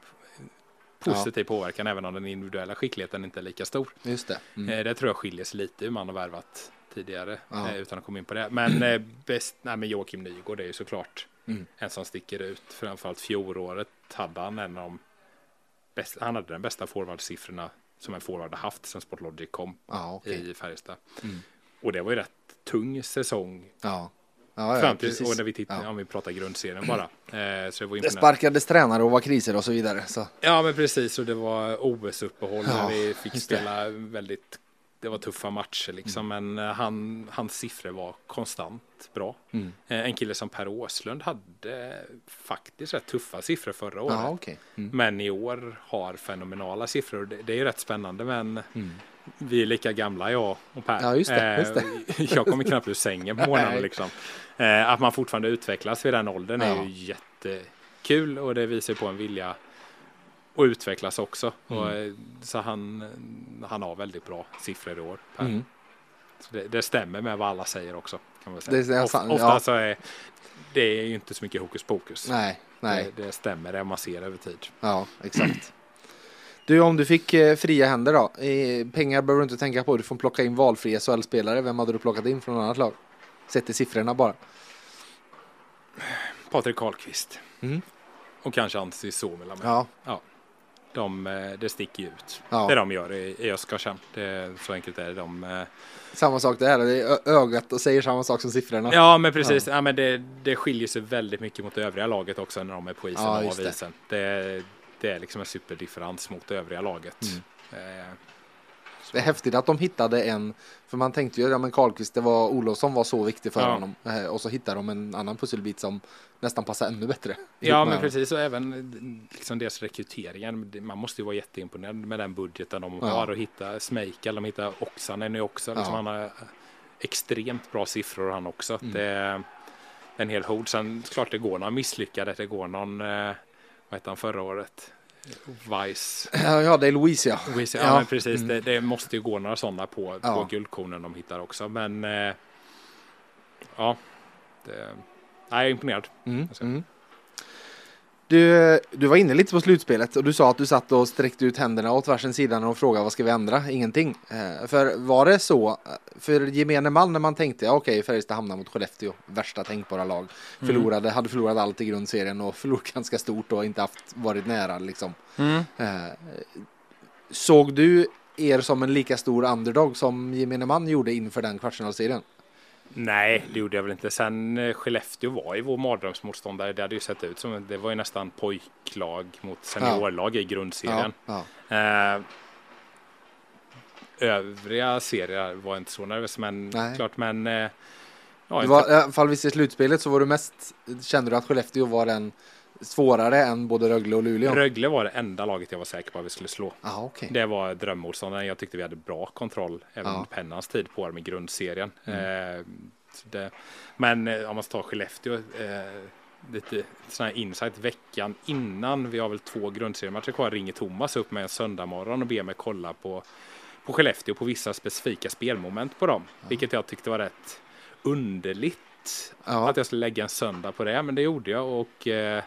positiv påverkan även om den individuella skickligheten inte är lika stor. Just det. Mm. Eh, Det tror jag skiljer sig lite hur man har värvat tidigare Ja. eh, utan att komma in på det. Men eh, bäst, nej, men Joakim Nygård är ju såklart Mm. en som sticker ut. Framförallt fjolåret hade han en av de bästa, han hade den bästa forwardsiffrorna som en forward har haft sen Sportlogic kom Ja, okej. i Färjestad. Mm. Och det var ju rätt tung säsong Ja. Ja, ja, fram till, precis. och när vi tittar, Ja. om vi pratar grundserien bara. Eh, så det var Det sparkades tränare och var kriser och så vidare. Så. Ja men precis och det var OS-uppehåll Ja, vi fick just det. spela väldigt det var tuffa matcher liksom men eh, han, hans siffror var konstant bra. Mm. Eh, En kille som Per Åslund hade faktiskt rätt tuffa siffror förra året. Okej. Mm. Men i år har fenomenala siffror. Det, det är ju rätt spännande men Mm. Vi är lika gamla jag och Per. Ja, just det, Eh, just jag kommer knappt ur sängen på morgonen liksom. Eh, Att man fortfarande utvecklas vid den åldern är Ja. ju jättekul och det visar på en vilja att utvecklas också. Och, Mm. eh, så han, han har väldigt bra siffror i år. Mm. Det, det stämmer med vad alla säger också. Kan man säga. Det är sant, ofta ja. så är det är ju inte så mycket hokus pokus. Nej, nej. Det, det stämmer det man ser över tid. Ja, exakt. Du, om du fick eh, fria händer då? Eh, pengar behöver du inte tänka på. Du får plocka in valfria SHL-spelare. Vem hade du plockat in från annat lag? Sett till siffrorna bara. Patrik Karlqvist. Mm. Och kanske Antti Suomela med. Ja, De, eh, det sticker ju ut. Ja. Det de gör i, i Oskarshamn. Det, så enkelt är det. De, eh, samma sak där. Det är ögat och säger samma sak som siffrorna. ja men precis. Ja. men det, det skiljer sig väldigt mycket mot det övriga laget också när de är på isen Ja, och av isen. Det, det är liksom en superdifferens mot det övriga laget. Mm. Eh, Det är häftigt att de hittade en, för man tänkte ju, ja men Karlqvist, det var Olofsson var så viktig för Ja. honom. Eh, och så hittade de en annan pusselbit som nästan passar ännu bättre. Ja, men precis. Och även eh, liksom deras rekryteringen. Man måste ju vara jätteimponerad med den budgeten de Ja. har och hitta Smejkal, de hittar Oksanen nu också. Liksom Ja. Han har extremt bra siffror han också. Mm. Det är en hel hord. Sen klart det går någon misslyckade. Det går någon, eh, vad hette han förra året? Vice. Ja, det är Louise. Louise, ja, Ja. men precis. Mm. Det, det måste ju gå några sådana på, Ja. på guldkornen de hittar också. Men eh, ja, det, nej, jag är imponerad. Mm. Mm. Du, du var inne lite på slutspelet och du sa att du satt och sträckte ut händerna åt varsin sida och frågade vad ska vi ändra? Ingenting. Eh, för var det så, eh, för gemene man när man tänkte, ja, okej, Färjestad hamnar mot Skellefteå, värsta tänkbara lag, förlorade, hade förlorat allt i grundserien och förlorat ganska stort och inte haft, varit nära liksom. Eh, såg du er som en lika stor underdog som gemene man gjorde inför den kvartsfinalserien? Nej, det gjorde jag väl inte. Sen eh, Skellefteå var ju vår mardrömsmotståndare. Det hade ju sett ut som, det var ju nästan pojklag mot seniorlag i grundserien. ja. Eh, övriga serier var inte så nervös, men Nej. klart, men eh, ja, var, I alla fall vid slutspelet så var du mest, kände du att Skellefteå var den svårare än både Rögle och Luleå? Rögle var det enda laget jag var säker på att vi skulle slå. Ja, okej. Det var drömmotståndaren. Jag tyckte vi hade bra kontroll även Ja. under Pennans tid på dem i grundserien. Eh, så det, men eh, om man tar Skellefteå, eh, lite sån här insight veckan innan, vi har väl två grundseriematcher kvar, ringer Thomas upp med en söndagmorgon och ber mig kolla på, på Skellefteå på vissa specifika spelmoment på dem. Vilket jag tyckte var rätt underligt Ja. att jag skulle lägga en söndag på det, men det gjorde jag och eh,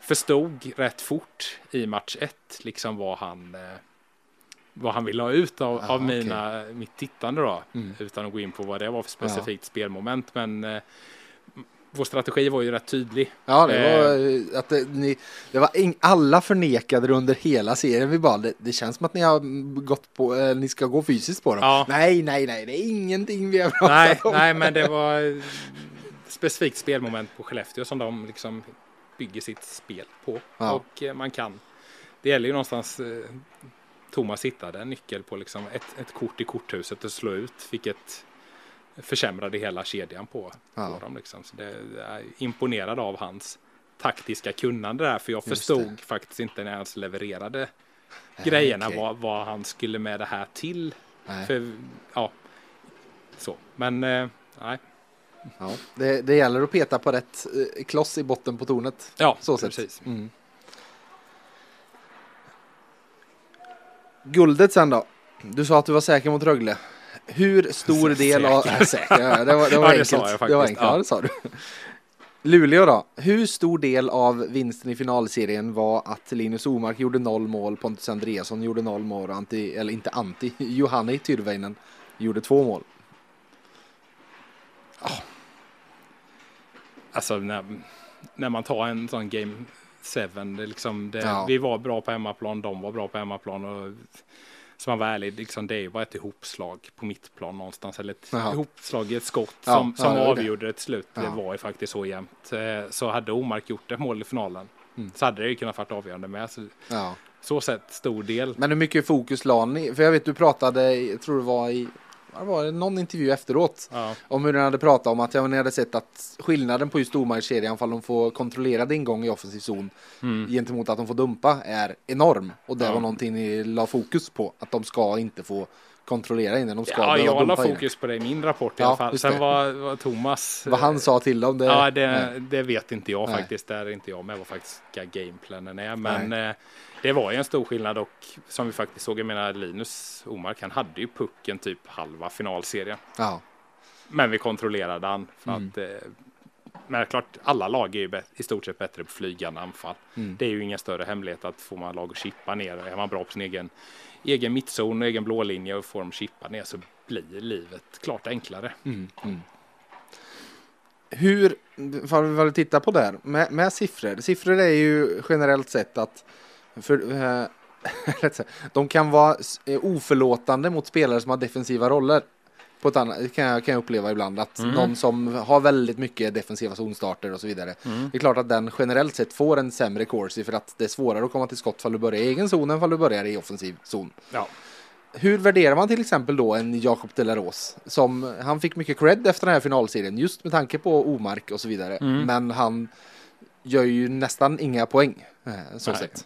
förstod rätt fort i match ett liksom vad han eh, vad han ville ha ut av, Ja, av mina, mitt tittande då, Mm. utan att gå in på vad det var för specifikt spelmoment. Men eh, vår strategi var ju rätt tydlig. Ja, det var eh, att det, ni, det var ing, alla förnekade det under hela serien. Vi bara, det, det känns som att ni har gått på, eh, ni ska gå fysiskt på dem. Ja. Nej, nej, nej, det är ingenting vi har pratat Nej, om. nej, men det var eh, specifikt spelmoment på Skellefteå som de liksom bygger sitt spel på. Ja. Och eh, man kan, det gäller ju någonstans, eh, Thomas hittade en nyckel på liksom ett, ett kort i korthuset och slå ut, vilket försämrade hela kedjan på, Ja. på dem. Liksom. Så det, jag är imponerad av hans taktiska kunnande där, för jag Just förstod faktiskt inte när han ens levererade grejerna okej. vad, vad han skulle med det här till. Nej. För, ja, så. Men, eh, nej. Ja, det, det gäller att peta på rätt eh, kloss i botten på tornet. Ja, Så precis. Mm. Guldet sen då? Du sa att du var säker mot Rögle. Hur stor del av... Säker. Ja, säker. Ja, det var, det var Ja, det enkelt. sa jag Det var enkelt. Ja. Det sa du. Luleå då? Hur stor del av vinsten i finalserien var att Linus Omark gjorde noll mål, Pontus Andreasson gjorde noll mål och Antti, eller inte Antti, Johanni Tyrväinen gjorde två mål? Alltså när, när man tar en sån game 7, det liksom det, Ja. vi var bra på hemmaplan, de var bra på hemmaplan och så man var ärlig, liksom, det bara ett ihopslag på mittplan någonstans eller ett Jaha. ihopslag i ett skott Ja, som, ja, som det var det. avgjorde ett slut. Det var ju faktiskt så jämnt. Eh, Så hade Omark gjort ett mål i finalen Mm. så hade det ju kunnat varit avgörande med. Så, så sett stor del. Men hur mycket fokus la ni? För jag vet du pratade, jag tror det var i var det, någon intervju efteråt Ja. om hur ni hade pratat om att ja, men ni hade sett att skillnaden på just domarkedjan ifall de får kontrollerad ingång i offensiv zon Mm. gentemot att de får dumpa är enorm. Och det Ja. var någonting ni la fokus på. Att de ska inte få kontrollera innan de ska Ja, jag la fokus på det i min rapport i Ja, alla fall. Sen var, var Thomas... Vad han sa till dem. Det, Ja, det, nej. det vet inte jag Nej. faktiskt. Där är inte jag med vad faktiska gameplanen är. Men eh, det var ju en stor skillnad och som vi faktiskt såg, jag menar Linus Omark, han hade ju pucken typ halva finalserien. ja. Men vi kontrollerade han. För Mm. att, eh, men klart, alla lag är ju i stort sett bättre på flygande anfall. Mm. Det är ju ingen större hemlighet att får man lag att chippa ner, är man bra på sin egen, egen mittzon och egen blålinje och får dem chippa ner så blir livet klart enklare. Mm, mm. Hur, vad vi väl titta på där, med, med siffror. Siffror är ju generellt sett att för, äh, de kan vara eh, oförlåtande mot spelare som har defensiva roller. På ett annat, kan jag, kan jag uppleva ibland att Mm. någon som har väldigt mycket defensiva zonstarter och så vidare. Det är klart att den generellt sett får en sämre corsi för att det är svårare att komma till skott fall du börjar i egen zon än fall du börjar i offensiv zon. Ja. Hur värderar man till exempel då en Jakob Delaros? Som, han fick mycket cred efter den här finalserien just med tanke på Omark och så vidare. Mm. Men han gör ju nästan inga poäng. eh, Så Nej. sett.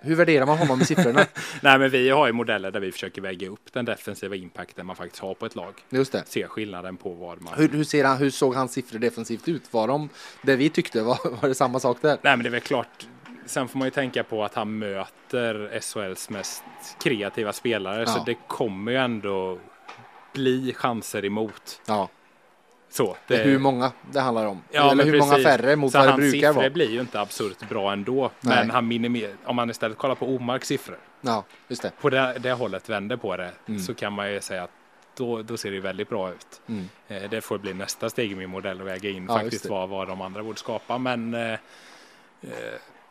Hur värderar man honom i siffrorna? Nej, men vi har ju modeller där vi försöker väga upp den defensiva impacten man faktiskt har på ett lag. Just det. Se skillnaden på vad man... Hur, hur, ser han, hur såg hans siffror defensivt ut? Var de det vi tyckte? Var, var det samma sak där? Nej, men det är väl klart. Sen får man ju tänka på att han möter SHLs mest kreativa spelare, Ja. så det kommer ju ändå bli chanser emot. Ja, Så, det hur många det handlar om. Ja, Eller hur många precis. färre mot så vad det hans brukar vara. blir ju inte absurt bra ändå. Nej. Men han minimerar, om man istället kollar på Omarks siffror, Ja, just det. på det, det hållet vänder på det, Mm. så kan man ju säga att då, då ser det väldigt bra ut. Mm. Eh, Det får bli nästa steg i min modell att väga in Ja, faktiskt vad, vad de andra borde skapa. Men eh, eh,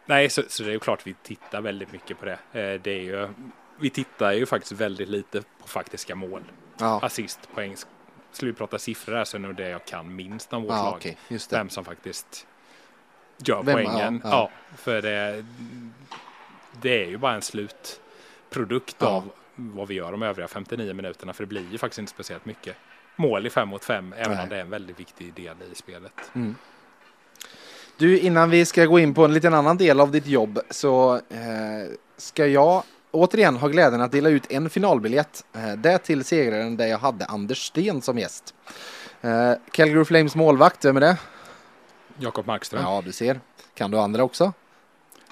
nej, så, så det är ju klart vi tittar väldigt mycket på det. Eh, det är ju, vi tittar ju faktiskt väldigt lite på faktiska mål. Ja, Assist, poäng. Skulle vi prata siffror här så är det nog det jag kan minst om vårt ja lag. det. Vem som faktiskt gör Vem- poängen. ja, Ja, ja. för det, det är ju bara en slutprodukt Ja. av vad vi gör de övriga 59 minuterna. För det blir ju faktiskt inte speciellt mycket mål i fem mot fem, även Nej. om det är en väldigt viktig del i spelet. Mm. Du, innan vi ska gå in på en liten annan del av ditt jobb så eh, ska jag återigen ha glädjen att dela ut en finalbiljett. Eh, det till segraren där jag hade Anders Sten som gäst. Eh, Calgary Flames målvakt, vem är det? Jakob Markström. Ja, du ser. Kan du andra också?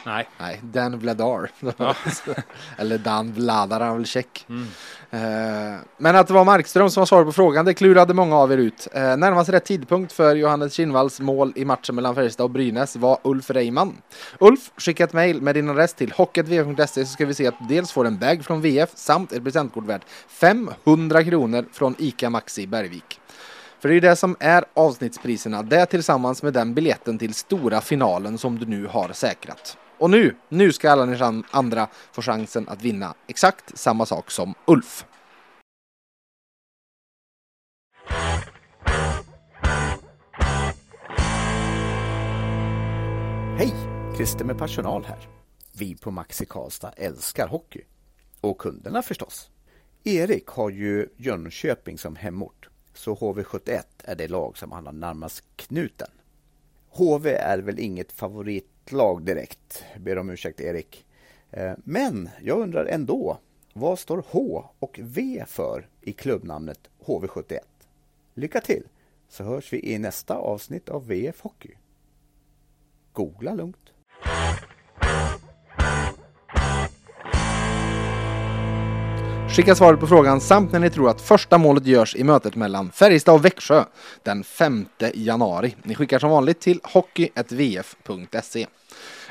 Nej. Nej, Dan Vladar. Eller Dan Vladar, han är väl tjeck. Mm. Eh, men att det var Markström som var svaret på frågan, det klurade många av er ut. Eh, närmast rätt tidpunkt för Johannes Kinnvalls mål i matchen mellan Färjestad och Brynäs var Ulf Reimann. Ulf, skicka ett mejl med din adress till hockeyvf.se så ska vi se att du dels får en bag från VF samt ett presentkort värt 500 kronor från ICA Maxi Bergvik. För det är det som är avsnittspriserna, det tillsammans med den biljetten till stora finalen som du nu har säkrat. Och nu, nu ska alla ni andra få chansen att vinna exakt samma sak som Ulf. Hej! Christer med personal här. Vi på Maxi Karlstad älskar hockey. Och kunderna förstås. Erik har ju Jönköping som hemort. Så HV71 är det lag som han har närmast knuten. HV är väl inget lag direkt, ber om ursäkt Erik. Eh, men jag undrar ändå, vad står H och V för i klubbnamnet HV71? Lycka till, så hörs vi i nästa avsnitt av VF Hockey. Googla lugnt. Skicka svaret på frågan samt när ni tror att första målet görs i mötet mellan Färjestad och Växjö den 5 januari. Ni skickar som vanligt till hockey.vf.se.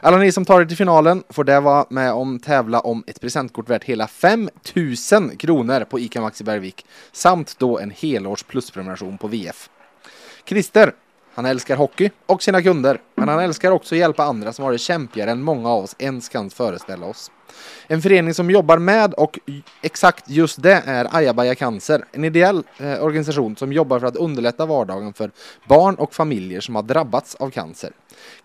Alla ni som tar er till finalen får där vara med om tävla om ett presentkort värt hela 5000 kronor på ICA Maxi Bergvik samt då en helårs plusprenumeration på VF. Christer, han älskar hockey och sina kunder, men han älskar också att hjälpa andra som har det kämpigare än många av oss ens kan föreställa oss. En förening som jobbar med och exakt just det är Ajabaja Cancer, en ideell eh, organisation som jobbar för att underlätta vardagen för barn och familjer som har drabbats av cancer.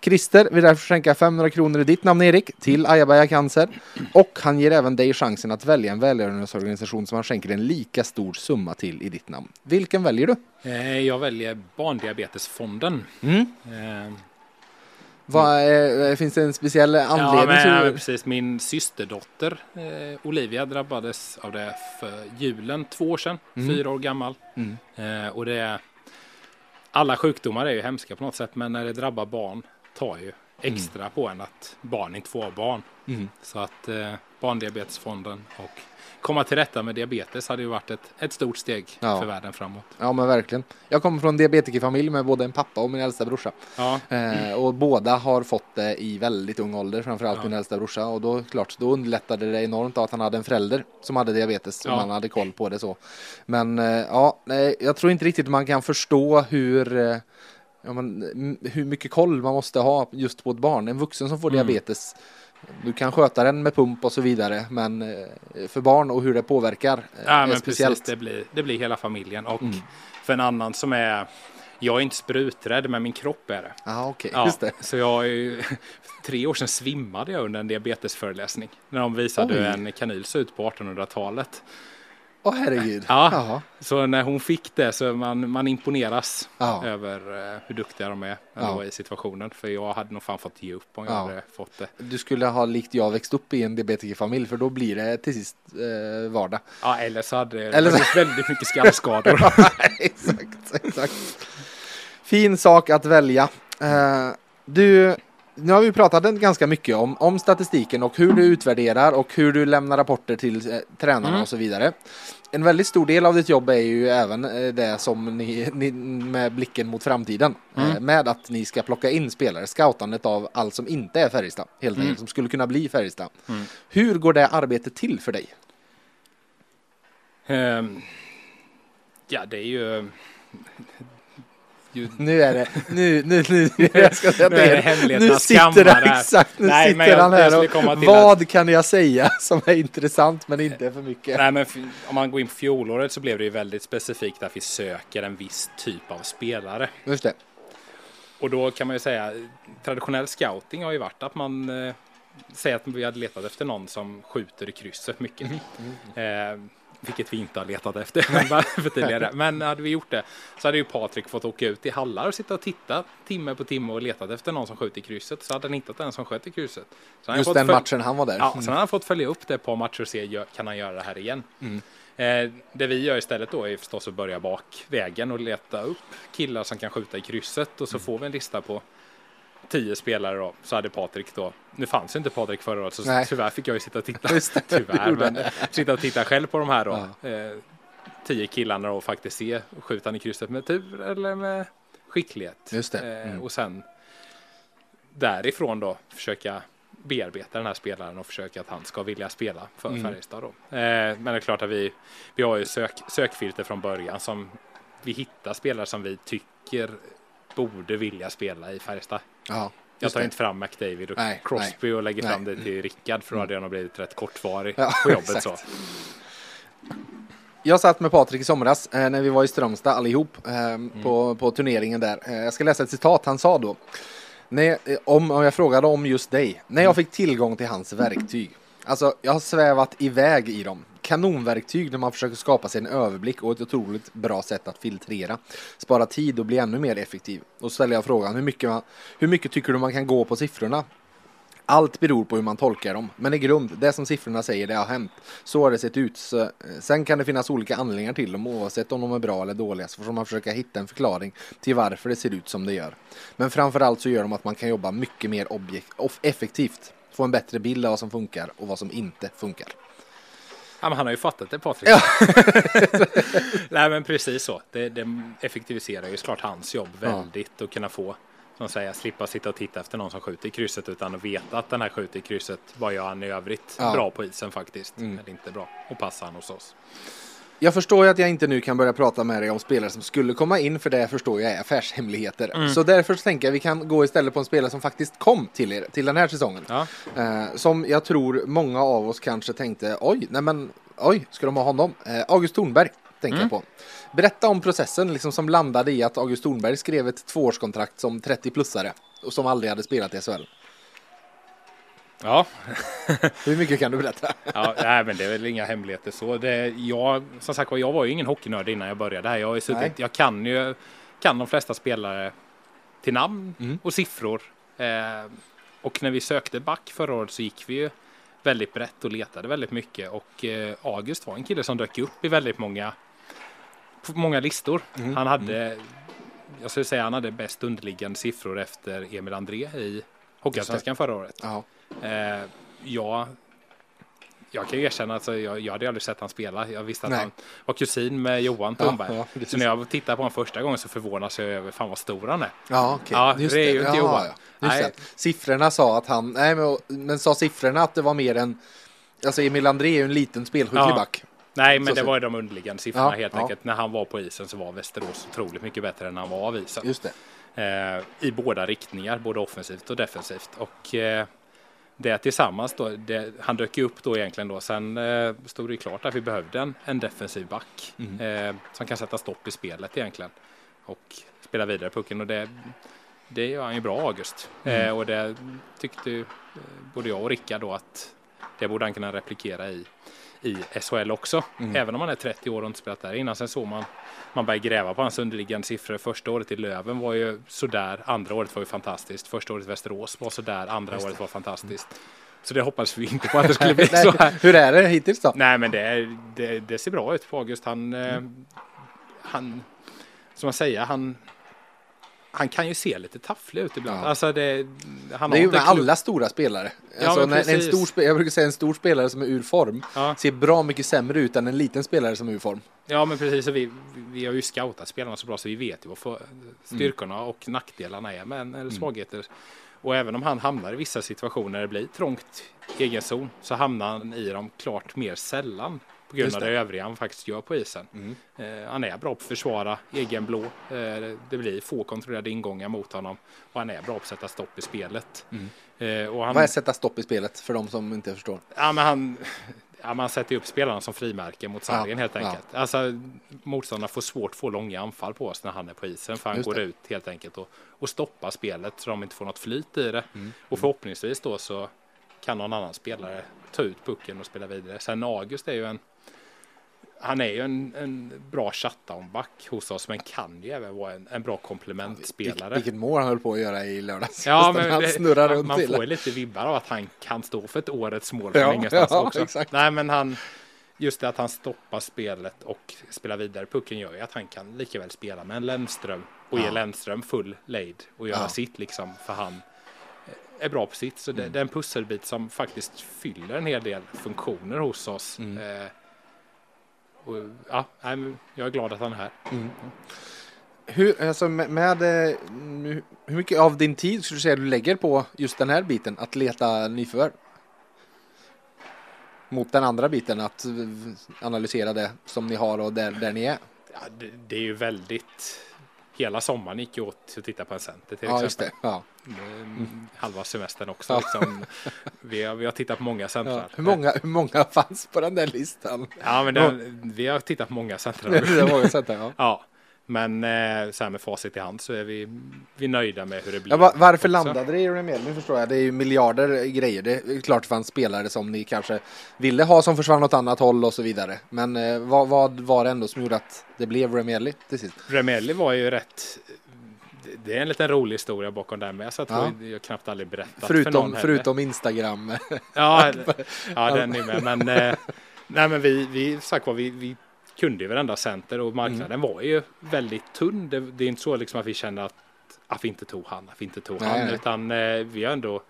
Christer vill därför skänka 500 kronor i ditt namn Erik till Ajabaja Cancer och han ger även dig chansen att välja en välgörenhetsorganisation som han skänker en lika stor summa till i ditt namn. Vilken väljer du? Eh, Jag väljer Barndiabetesfonden. Mm. Vad, eh, finns det en speciell anledning? Ja, men, ja, precis. Min systerdotter eh, Olivia drabbades av det för julen två år sedan. Mm. Fyra år gammal. Mm. Eh, och det, alla sjukdomar är ju hemska på något sätt, men när det drabbar barn tar ju extra på en att barn inte får barn. Mm. Så att eh, Barndiabetesfonden och komma till rätta med diabetes hade ju varit ett, ett stort steg Ja. för världen framåt. Ja men verkligen. Jag kommer från en diabetikerfamilj med både en pappa och min äldsta brorsa. Ja, Eh, och båda har fått det i väldigt ung ålder, framförallt Ja. min äldsta brorsa. Och då klart, då underlättade det enormt att han hade en förälder som hade diabetes och Ja. man hade koll på det så. Men eh, ja, jag tror inte riktigt man kan förstå hur eh, Ja, men, hur mycket koll man måste ha just på ett barn. En vuxen som får Mm. diabetes, du kan sköta den med pump och så vidare, men eh, för barn och hur det påverkar eh, ja är men speciellt. precis. Det blir, det blir hela familjen. Och Mm. för en annan som är, jag är inte spruträdd, men min kropp är det. Ja, okej, Ja, just det. Så jag tre år sedan svimmade jag under en diabetesföreläsning. När de visade Oj. hur en kanyl såg ut på 1800-talet. Åh herregud. Ja. Jaha. Så när hon fick det så man, man imponeras Ja. över eh, hur duktiga de är ändå Ja. i situationen. För jag hade nog fan fått ge upp om jag Ja. hade fått det. Du skulle ha likt jag växt upp i en diabetikerfamilj för då blir det till sist eh, vardag. Ja, eller så hade det Eller så- väldigt mycket skallskador. exakt, exakt. Fin sak att välja. Eh, du, nu har vi pratat ganska mycket om, om statistiken och hur du utvärderar och hur du lämnar rapporter till eh, tränarna Mm. och så vidare. En väldigt stor del av ditt jobb är ju även eh, det som ni, ni med blicken mot framtiden. Eh, Mm. med att ni ska plocka in spelare, scoutandet av allt som inte är Färjestad, helt Mm. enkelt, som skulle kunna bli Färjestad. Mm. Hur går det arbetet till för dig? Ehm, ja, det är ju... ju Nu är det, nu, nu, nu, jag ska säga Nu är det hemligheternas sitter han, exakt, nu Nej, sitter jag- han här och vad kan jag säga som är intressant men inte för mycket? Nej, men om man går in på fjolåret så blev det ju väldigt specifikt att vi söker en viss typ av spelare. Just det. Och då kan man ju säga traditionell scouting har ju varit att man eh, säger att vi hade letat efter någon som skjuter i krysset mycket. Eh, vilket vi inte har letat efter för tidigare. Men hade vi gjort det så hade ju Patrik fått åka ut i hallar och sitta och titta timme på timme och letat efter någon som skjuter i krysset. Så hade han hittat den som sköt i krysset. Så Just den matchen han var där. Ja, sen har han fått följa upp det ett par matcher och se kan han göra det här igen. Mm. Eh, det vi gör istället då är förstås att börja bakvägen och leta upp killar som kan skjuta i krysset och så mm. får vi en lista på tio spelare då, så hade Patrik då, nu fanns inte Patrik förra året så Nej. tyvärr fick jag ju sitta och titta, det, tyvärr, men sitta och titta själv på de här då. Ja. Eh, tio killarna och faktiskt se, skjuta i krysset med tur eller med skicklighet. Just. Eh, mm. och sen därifrån då försöka bearbeta den här spelaren och försöka att han ska vilja spela för mm. Färjestad då. Eh, men det är klart att vi, vi har ju sök, sökfilter från början som vi hittar spelare som vi tycker borde vilja spela i Färjestad. Ja, jag tar det. inte fram McDavid och nej, Crosby nej, och lägger nej. fram det till Rickard för då hade jag nog blivit rätt kortvarig ja, på jobbet. så. Jag satt med Patrik i somras eh, när vi var i Strömstad allihop eh, mm. på, på turneringen där. Eh, jag ska läsa ett citat han sa då. När, eh, om, om jag frågade om just dig. När jag mm. fick tillgång till hans verktyg. Alltså, jag har svävat iväg i dem kanonverktyg när man försöker skapa sig en överblick och ett otroligt bra sätt att filtrera. Spara tid och bli ännu mer effektiv. Då ställer jag frågan, hur mycket, man, hur mycket tycker du man kan gå på siffrorna? Allt beror på hur man tolkar dem, men i grund, det som siffrorna säger, det har hänt. Så har det sett ut. Så, eh, sen kan det finnas olika anledningar till dem, oavsett om de är bra eller dåliga, så får man försöka hitta en förklaring till varför det ser ut som det gör. Men framförallt så gör de att man kan jobba mycket mer objekt, effektivt, få en bättre bild av vad som funkar och vad som inte funkar. Ja, men han har ju fattat det Patrik. Ja. Nej men precis så. Det, det effektiviserar ju såklart hans jobb väldigt ja. att kunna få som säger slippa sitta och titta efter någon som skjuter i krysset utan att veta att den här skjuter i krysset. Vad gör han i övrigt? Ja. Bra på isen faktiskt. Mm. Eller inte bra. Och passar han hos oss. Jag förstår ju att jag inte nu kan börja prata med dig om spelare som skulle komma in för det förstår jag är affärshemligheter. Mm. Så därför så tänker jag att vi kan gå istället på en spelare som faktiskt kom till er till den här säsongen. Ja. Eh, som jag tror många av oss kanske tänkte oj, nej men oj, ska de ha honom? Eh, August Thornberg tänker mm. jag på. Berätta om processen liksom, som landade i att August Thornberg skrev ett tvåårskontrakt som 30-plussare och som aldrig hade spelat i SHL. Ja. Hur mycket kan du berätta? ja, nej, men det är väl inga hemligheter så. Det, jag, som sagt jag var ju ingen hockeynörd innan jag började här. Jag, har suttit, jag kan ju kan de flesta spelare till namn mm. och siffror. Eh, och när vi sökte back förra året så gick vi ju väldigt brett och letade väldigt mycket. Och eh, August var en kille som dök upp i väldigt många, många listor. Mm. Han hade, mm. jag skulle säga han hade bäst underliggande siffror efter Emil André i Hockeyallsvenskan förra året. Eh, jag, jag kan ju erkänna att alltså, jag, jag hade aldrig sett han spela. Jag visste att Nej. han var kusin med Johan Thornberg. Ja, ja, så när jag tittade på honom första gången så förvånades jag över fan vad stor han är. Ja, okay. ja Just det är ju inte Johan. Nej. Siffrorna sa att han, nej men, men sa siffrorna att det var mer än, alltså Emil André är ju en liten spelskicklig back. Nej, men så, det var ju de underliggande siffrorna helt enkelt. När han var på isen så var Västerås otroligt mycket bättre än när han var av isen. Just det. Eh, I båda riktningar, både offensivt och defensivt. Och eh, det tillsammans då, det, han dök ju upp då egentligen då. Sen eh, stod det klart att vi behövde en, en defensiv back mm. eh, som kan sätta stopp i spelet egentligen och spela vidare pucken och det, det gör han ju bra August. Mm. Eh, och det tyckte ju, eh, både jag och Rickard då att det borde han kunna replikera i i SHL också. Mm. Även om han är 30 år och inte spelat där innan. Sen såg man, man började gräva på hans underliggande siffror. Första året i Löven var ju sådär, andra året var ju fantastiskt. Första året i Västerås var sådär, andra året var fantastiskt. Så det hoppas vi inte på att det skulle bli så här. Hur är det hittills då? Nej men det, det, det ser bra ut på August. Han, eh, mm. han som man säger, han han kan ju se lite tafflig ut ibland. Ja. Alltså det, han det är ju med alla stora spelare. Ja, alltså när, en stor, jag brukar säga en stor spelare som är ur form ja. ser bra mycket sämre ut än en liten spelare som är ur form. Ja men precis, vi, vi har ju scoutat spelarna så bra så vi vet ju vad styrkorna mm. och nackdelarna är, men, eller mm. svagheter. Mm. Och även om han hamnar i vissa situationer där det blir trångt egen zon så hamnar han i dem klart mer sällan på grund av det övriga han faktiskt gör på isen. Mm. Eh, han är bra på att försvara egen blå. Eh, det blir få kontrollerade ingångar mot honom och han är bra på att sätta stopp i spelet. Mm. Eh, och han, Vad är sätta stopp i spelet för de som inte förstår? Ja, men han, ja, man sätter upp spelarna som frimärke mot sargen ja, helt enkelt. Ja. Alltså, motståndarna får svårt att få långa anfall på oss när han är på isen för han Just går det. ut helt enkelt och, och stoppar spelet så de inte får något flyt i det. Mm. Och förhoppningsvis då så kan någon annan spelare ta ut pucken och spela vidare. Sen August är ju en han är ju en, en bra shutdownback hos oss men kan ju även vara en, en bra komplementspelare. Vilket mål han höll på att göra i lördags. Ja, men han snurrar man, runt man till. får ju lite vibbar av att han kan stå för ett årets mål från Ja, ingenstans ja, också. exakt. Nej, men han, just det att han stoppar spelet och spelar vidare pucken gör ju att han kan lika väl spela med en Lennström och ge Ja. Lennström full lejd och göra Ja. sitt liksom för han är bra på sitt. Så det, Mm. det är en pusselbit som faktiskt fyller en hel del funktioner hos oss. Mm. Eh, och, ja, jag är glad att han är här. Hur, alltså med, med, eh, hur mycket av din tid skulle du säga du lägger på just den här biten, att leta nyförvärv? Mot den andra biten, att analysera det som ni har och där, där ni är. Ja, det, det är ju väldigt... Hela sommaren gick ju åt att titta på en center till Ja, exempel. Ja. Mm. Halva semestern också. Ja. Liksom. Vi, har, vi har tittat på många centrar. Hur, många, hur många fanns på den där listan? Ja, men den, vi har tittat på många centrar. Många centrar, ja. Men eh, så här med facit i hand så är vi, vi nöjda med hur det blir. Ja, va- varför också. landade det i Remel? Nu förstår jag, det är ju miljarder grejer. Det är klart det fanns spelare som ni kanske ville ha som försvann åt annat håll och så vidare. Men eh, vad, vad var det ändå som gjorde att det blev Remeli till sist? Remelli var ju rätt... det- är en liten rolig historia bakom det med så att Ja. jag knappt aldrig berättat för någon Förutom, heller. förutom Instagram. Ja, ja den är med. Men, eh, nej, men vi, vi, sagt var, vi, vi kunde ju varenda center och marknaden Mm. var ju väldigt tunn. Det, det är inte så liksom att vi kände att, att vi inte tog han, att vi inte tog Nej, han, utan eh, vi har ändå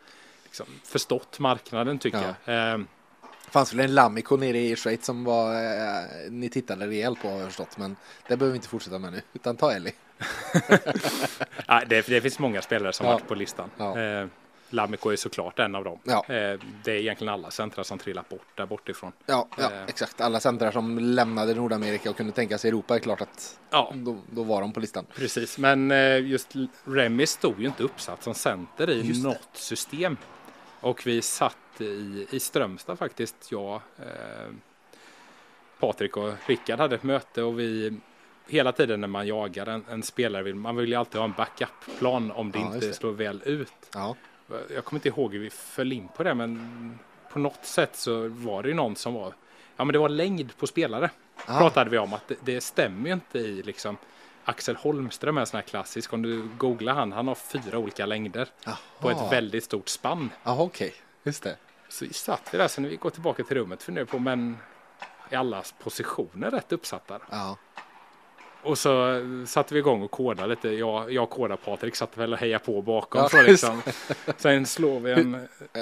liksom förstått marknaden tycker Ja. jag. Eh, fanns väl en Lamiko nere i Schweiz som var, eh, ni tittade rejält på har jag förstått. Men det behöver vi inte fortsätta med nu, utan ta Ellie. ja, det, det finns många spelare som Ja. varit på listan. Ja. Eh, Lamiko är såklart en av dem. Ja. Eh, det är egentligen alla centrar som trillat bort där bortifrån. Ja, ja Eh. exakt. Alla centrar som lämnade Nordamerika och kunde tänka sig Europa är klart att Ja, då, då var de på listan. Precis, men eh, just Remy stod ju inte uppsatt som center i Just det. något system. Och vi satt i, i Strömstad faktiskt, jag, eh, Patrik och Rickard hade ett möte och vi hela tiden när man jagar en, en spelare vill man vill ju alltid ha en backup-plan om det Ja, inte det. slår väl ut. Ja, Jag kommer inte ihåg hur vi föll in på det men på något sätt så var det ju någon som var Ja men det var längd på spelare. Ah. Pratade vi om att det, det stämmer ju inte i liksom Axel Holmström är en sån här klassisk. Om du googlar han, han har fyra olika längder på ett väldigt stort spann. Jaha, okej. Just det. Så vi satt vi där, sen när vi går tillbaka till rummet funderar på, men är allas positioner rätt uppsatta? Ja. Och så satte vi igång och kodade lite. Jag, jag kodade, Patrik satt väl och hejade på bakom. Ja, så liksom. Sen slår vi en...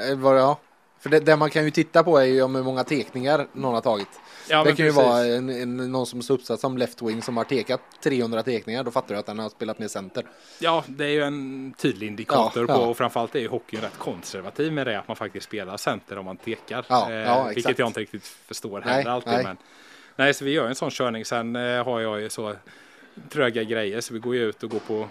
Eh, Var, ja. För det, det man kan ju titta på är ju om hur många tekningar någon har tagit. Ja, det kan ju precis. vara en, en, någon som står uppsatt som left wing som har tekat 300 tekningar. Då fattar du att den har spelat med center. Ja, det är ju en tydlig indikator Ja, på ja. och framförallt är ju hockeyn rätt konservativ med det att man faktiskt spelar center om man tekar. Eh, vilket jag inte riktigt förstår Nej, heller alltid. nej. Men, nej, så vi gör en sån körning. Sen eh, har jag ju så tröga grejer så vi går ju ut och går på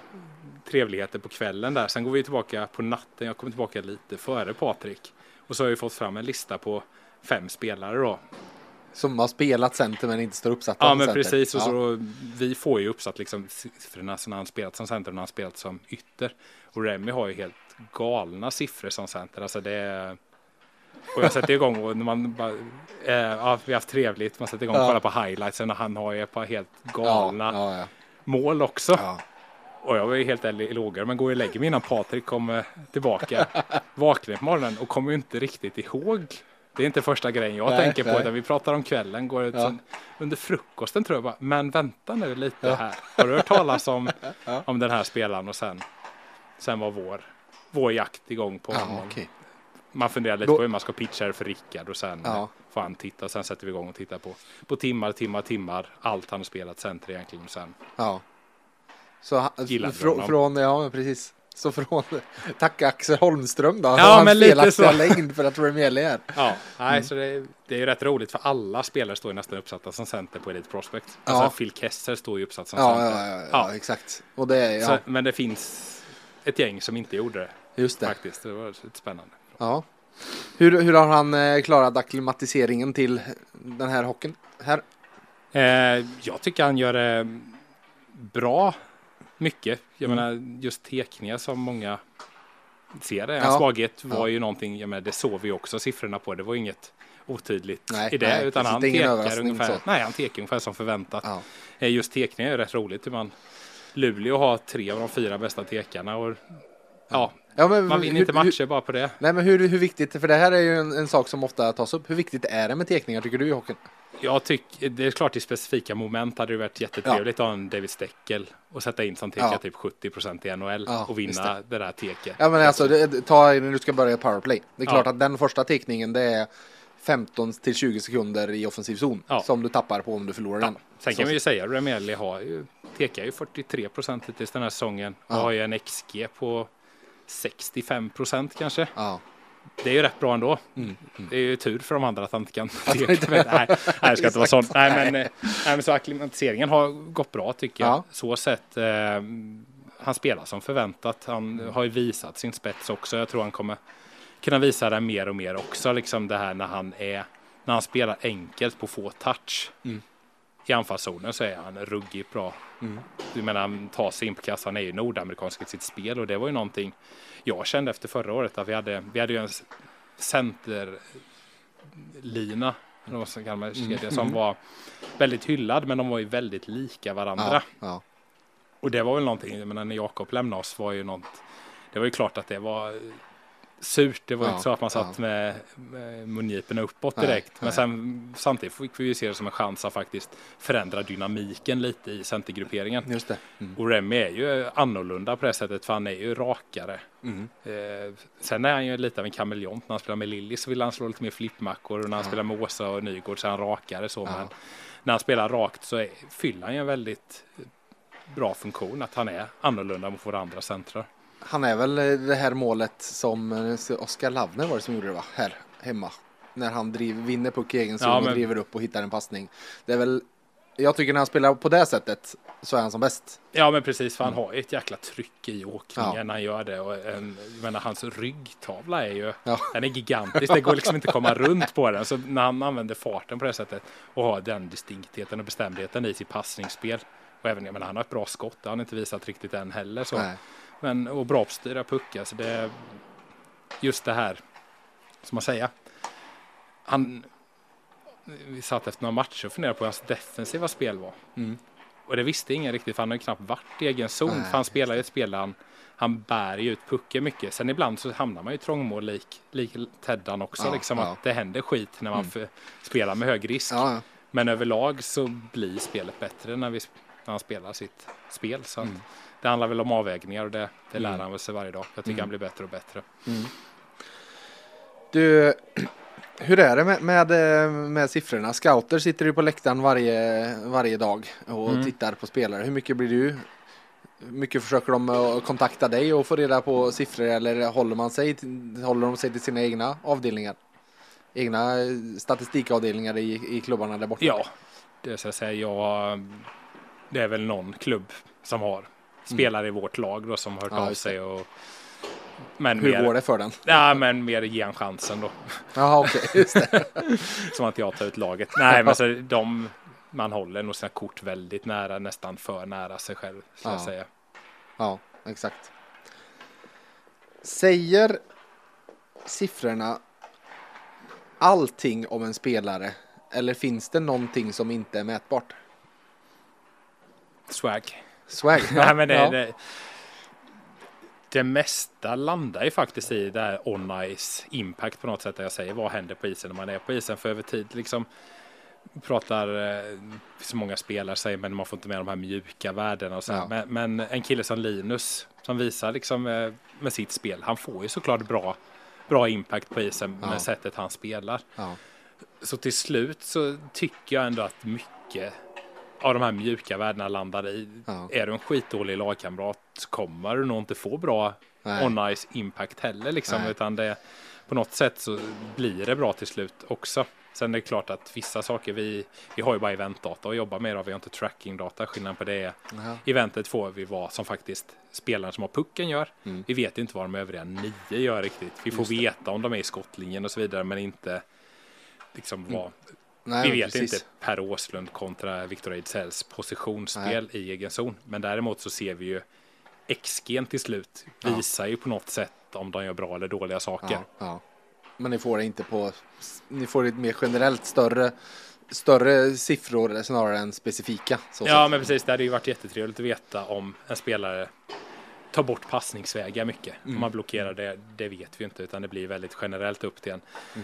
trevligheter på kvällen där. Sen går vi tillbaka på natten. Jag kommer tillbaka lite före Patrik. Och så har vi fått fram en lista på fem spelare då. Som har spelat center men inte står uppsatta Ja men center. precis och Ja. så vi får ju uppsatt liksom siffrorna som han spelat som center och när han spelat som ytter. Och Remy har ju helt galna siffror som center. Alltså det är... Och jag sätter igång och man bara, eh, ja vi har haft trevligt, man sätter igång och Ja. kollar på highlightsen och han har ju ett par helt galna ja, ja. mål också. Och jag var ju helt ärlig i lågor men går och lägger mig innan Patrik kommer tillbaka. Vaknar på morgonen och kommer ju inte riktigt ihåg. Det är inte första grejen jag Nej, tänker på nej. utan vi pratar om kvällen. Går ut sen, under frukosten tror jag bara, men vänta nu lite här. Har du hört talas om, om den här spelaren och sen, sen var vår, vår jakt igång på honom. okej. Man funderar lite Då- på hur man ska pitcha det för Rickard och sen Ja. får han titta. Sen sätter vi igång och tittar på, på timmar, timmar, timmar. Allt han har spelat center egentligen. Sen Ja. Så ha- Gillade från, ja precis. Så från, tack Axel Holmström då. Ja, men lite felaktiga så. längd för att Remieli är. Ja, nej, Mm. så det, det är ju rätt roligt för alla spelare står ju nästan uppsatta som center på Elite Prospect. Ja. Alltså Phil Kessel står ju uppsatt som Ja, center. ja, ja, ja, exakt. Och det är, ja, Så, men det finns ett gäng som inte gjorde det just det. faktiskt. Det var lite spännande. Ja. Hur, hur har han eh, klarat akklimatiseringen till den här hockeyn? Här? Eh, jag tycker han gör det bra mycket. Jag Mm. menar just tekningar som många ser det. Ja. Hans svaghet var Ja. ju någonting, jag menar, det såg vi också siffrorna på. Det var inget otydligt Nej, i det. nej, utan han tekar ungefär, nej, han tekar ungefär som förväntat. Ja. Eh, Just tekningen är rätt roligt. hur Man, Luleå har tre av de fyra bästa tekarna. Och, ja, Ja, men man vinner hur- inte hur- matcher bara på det. Nej men hur, hur viktigt, för det här är ju en, en sak som ofta tas upp. Hur viktigt är det med tekningar tycker du i hockeyn? Jag tycker, det är klart i specifika moment hade det varit jättetrevligt att ha en David Steckel och sätta in som tekar Ja. typ 70 i NHL Ja, och vinna det. där teket. Ja men alltså, det, ta när du ska börja powerplay. Det är Ja. klart att den första teckningen det är 15 till 20 sekunder i offensiv zon Ja. som du tappar på om du förlorar den. Sen Så- kan vi ju säga att Remeli har ju, tekar ju 43 procent hittills den här säsongen och Ja. har ju en XG på 65 procent kanske. Ja. Det är ju rätt bra ändå. Mm, Det är ju tur för de andra att han inte kan nej, nej, det ska inte vara sånt. Nej, men, nej, men så acklimatiseringen har gått bra tycker jag. Ja. Så sett. Eh, han spelar som förväntat. Han Mm. har ju visat sin spets också. Jag tror han kommer kunna visa det mer och mer också. Liksom det här när han är när han spelar enkelt på få touch. Mm. I anfallszonen så är han ruggigt bra. Mm. Du menar han tar sig in på kast. Han är ju nordamerikansk i sitt spel och det var ju någonting jag kände efter förra året att vi hade, vi hade ju en centerlina, eller vad som Mm. kedja, som var väldigt hyllad men de var ju väldigt lika varandra. Ja. Ja. Och det var väl någonting, jag menar när Jakob lämnade oss var ju något, det var ju klart att det var surt. Det var Ja, inte så att man satt ja. med, med mungiporna uppåt Nej, direkt. Men nej. sen samtidigt fick vi ju se det som en chans att faktiskt förändra dynamiken lite i centergrupperingen. Just det. Mm. Och Remy är ju annorlunda på det sättet för han är ju rakare. Mm. Eh, sen är han ju lite av en kameleont. När han spelar med Lilly så vill han slå lite mer flippmackor och när han Ja. spelar med Åsa och Nygård så är han rakare så. Men när han spelar rakt så är, fyller han ju en väldigt bra funktion att han är annorlunda mot våra andra centrar. Han är väl eh, det här målet som eh, Oskar Lavner var det som gjorde det va? Här hemma. När han driver, vinner puck i egen zon Ja, och men- driver upp och hittar en passning. Det är väl, jag tycker när han spelar på det sättet så är han som bäst. Ja men precis för han har ju ett jäkla tryck i åkningen Ja. när han gör det. Och en, jag menar, hans ryggtavla är ju Ja. den är gigantisk. Det går liksom inte att komma runt på den. Så när han använder farten på det sättet och har den distinktheten och bestämdheten i sitt passningsspel. Och även, jag menar, han har ett bra skott. Det har han inte visat riktigt än heller. Så. Nej. Men, och bra på att styra puckar. Så det är just det här, som man säger. Han, vi satt efter några matcher och funderade på hur hans defensiva spel var. Mm. Och det visste ingen riktigt för han har ju knappt varit i egen zon. Nej, för han spelar ju ett spel där han, han bär ju ut pucken mycket. Sen ibland så hamnar man ju i trångmål lik, lik Teddan också. Ja, liksom ja. att det händer skit när man Mm. spelar med hög risk. Ja. Men överlag så blir spelet bättre när, vi, när han spelar sitt spel. Så Mm. det handlar väl om avvägningar och det, det lär Mm. han väl sig varje dag. Jag tycker Mm. han blir bättre och bättre. Du, hur är det med, med, med siffrorna? Scouter sitter ju på läktaren varje, varje dag och Mm. tittar på spelare. Hur mycket blir du? Hur mycket försöker de kontakta dig och få reda på siffror eller håller, man sig håller de sig till sina egna avdelningar? Egna eh, statistikavdelningar i, i klubbarna där borta? Ja, det ska jag säga. Jag, det är väl någon klubb som har spelare i vårt lag då som har hört Mm. Ja, av sig. Och, men Hur mer, går det för den? Ja, men mer ge en chansen då. Jaha, okej, just det. Som att jag tar ut laget. Nej, men så de, man håller nog sina kort väldigt nära, nästan för nära sig själv. Så jag Ja. säga. Ja, exakt. Säger siffrorna allting om en spelare? Eller finns det någonting som inte är mätbart? Swag. Swag? Nej, men det, ja. det, det mesta landar ju faktiskt i det här on-ice impact på något sätt. Där jag säger vad händer på isen när man är på isen. För över tid liksom pratar eh, så många spelare säger men man får inte med de här mjuka värdena och så. Ja. Men, men en kille som Linus som visar liksom eh, med sitt spel. Han får ju såklart bra, bra impact på isen Ja. med sättet han spelar. Ja. Så till slut så tycker jag ändå att mycket av de här mjuka värdena landar i. Ja. Är du en skitdålig lagkamrat kommer du nog inte få bra Nej. on-ice impact heller liksom. Nej. Utan det, på något sätt så blir det bra till slut också. Sen är det klart att vissa saker vi, vi har ju bara eventdata att jobba med. Då. Vi har inte trackingdata. Skillnaden på det är Jaha. eventet får vi vad som faktiskt spelaren som har pucken gör. Mm. Vi vet inte vad de övriga nio gör riktigt. Vi får veta om de är i skottlinjen och så vidare men inte liksom vad, Nej, vi vet precis. inte Per Åslund kontra Victor Ejdsells positionsspel i egen zon. Men däremot så ser vi ju XG till slut Ja. visar ju på något sätt om de gör bra eller dåliga saker. Ja, ja. Men ni får det inte på, ni får det mer generellt större, större siffror snarare än specifika. Ja, sätt. men precis. Det hade ju varit jättetrevligt att veta om en spelare tar bort passningsvägar mycket. Om man blockerar det, det vet vi inte, utan det blir väldigt generellt upp till en,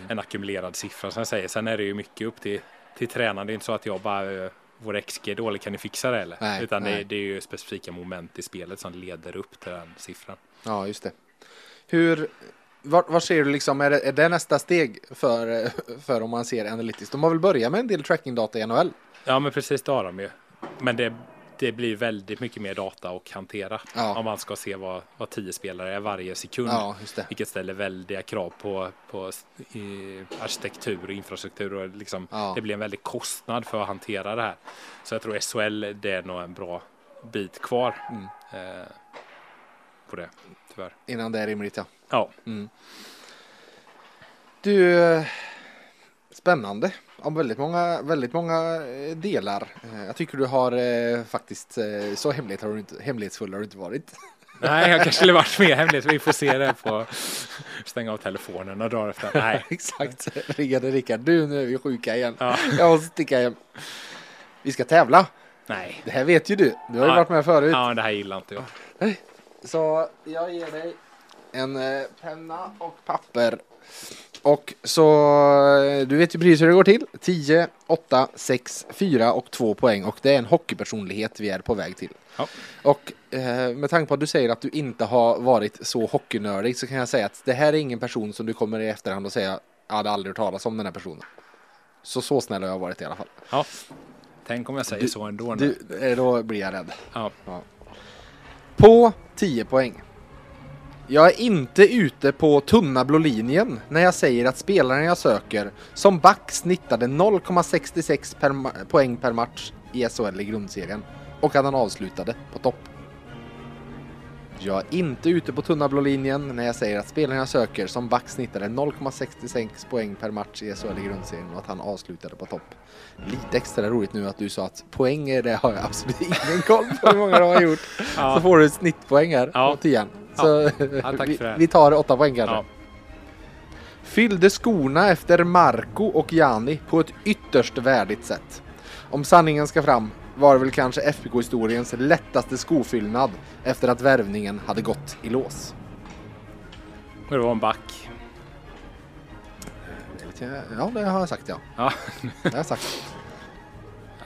en ackumulerad siffra som jag säger. Sen är det ju mycket upp till, till tränaren. Det är inte så att jag bara eh, vår XG är dålig, kan ni fixa det eller? Nej, Utan nej. Det, det är ju specifika moment i spelet som leder upp till den siffran. Ja, just det. Hur, vad, ser du liksom, är det, är det nästa steg för, för om man ser analytiskt? De har väl börjat med en del trackingdata i NHL? Ja, men precis det har de ju. Men det, det blir väldigt mycket mer data att hantera Ja. om man ska se vad, vad tio spelare är varje sekund. Ja. Vilket ställer väldiga krav på, på arkitektur och infrastruktur. Och liksom, Ja. Det blir en väldig kostnad för att hantera det här. Så jag tror SHL det är nog en bra bit kvar Mm. eh, på det, tyvärr. Innan det är rimligt, ja. Ja, Du, eh, spännande. Om väldigt många, väldigt många eh, delar. Eh, Jag tycker du har eh, faktiskt, så hemlighet har du inte, hemlighetsfull har du inte varit. nej, jag kanske skulle varit mer hemligt. Vi får se det på stänga av telefonen några dagar efter. Nej, Exakt. Ringade Rickard, du nu är vi sjuka igen. Ja. Jag måste sticka hem. Vi ska tävla. nej. Det här vet ju du. Du har ju Ja. varit med förut. Ja, det här gillar inte jag. Så jag ger dig en penna och papper. Och så, eh, du vet ju precis hur det går till. 10, 8, 6, 4 och 2 poäng. Och det är en hockeypersonlighet vi är på väg till. Ja. Och eh, med tanke på att du säger att du inte har varit så hockeynördig så kan jag säga att det här är ingen person som du kommer i efterhand och säga jag hade aldrig hört talas om den här personen. Så så snäll har jag varit i alla fall. Ja. Tänk om jag säger så ändå. nu. Du, eh, då blir jag rädd. Ja. På 10 poäng. Jag är inte ute på tunna blå linjen när jag säger att spelaren jag söker som back snittade 0,66 per poäng per match i SHL i grundserien och att han avslutade på topp. Jag är inte ute på tunna blå linjen när jag säger att spelaren jag söker som back snittade 0,66 poäng per match i SHL i grundserien och att han avslutade på topp. Lite extra roligt nu att du sa att poäng är det har jag absolut ingen koll på hur många du har gjort. Ja. Så får du ett snittpoäng här Ja. på tian. Så Ja, tack vi, för det. vi tar åtta poäng kanske. Ja. Fyllde skorna efter Marco och Jani på ett ytterst värdigt sätt. Om sanningen ska fram var det väl kanske FBK-historiens lättaste skofyllnad efter att värvningen hade gått i lås. Det var en back. Ja, det har jag sagt ja. Ja. Det har jag sagt.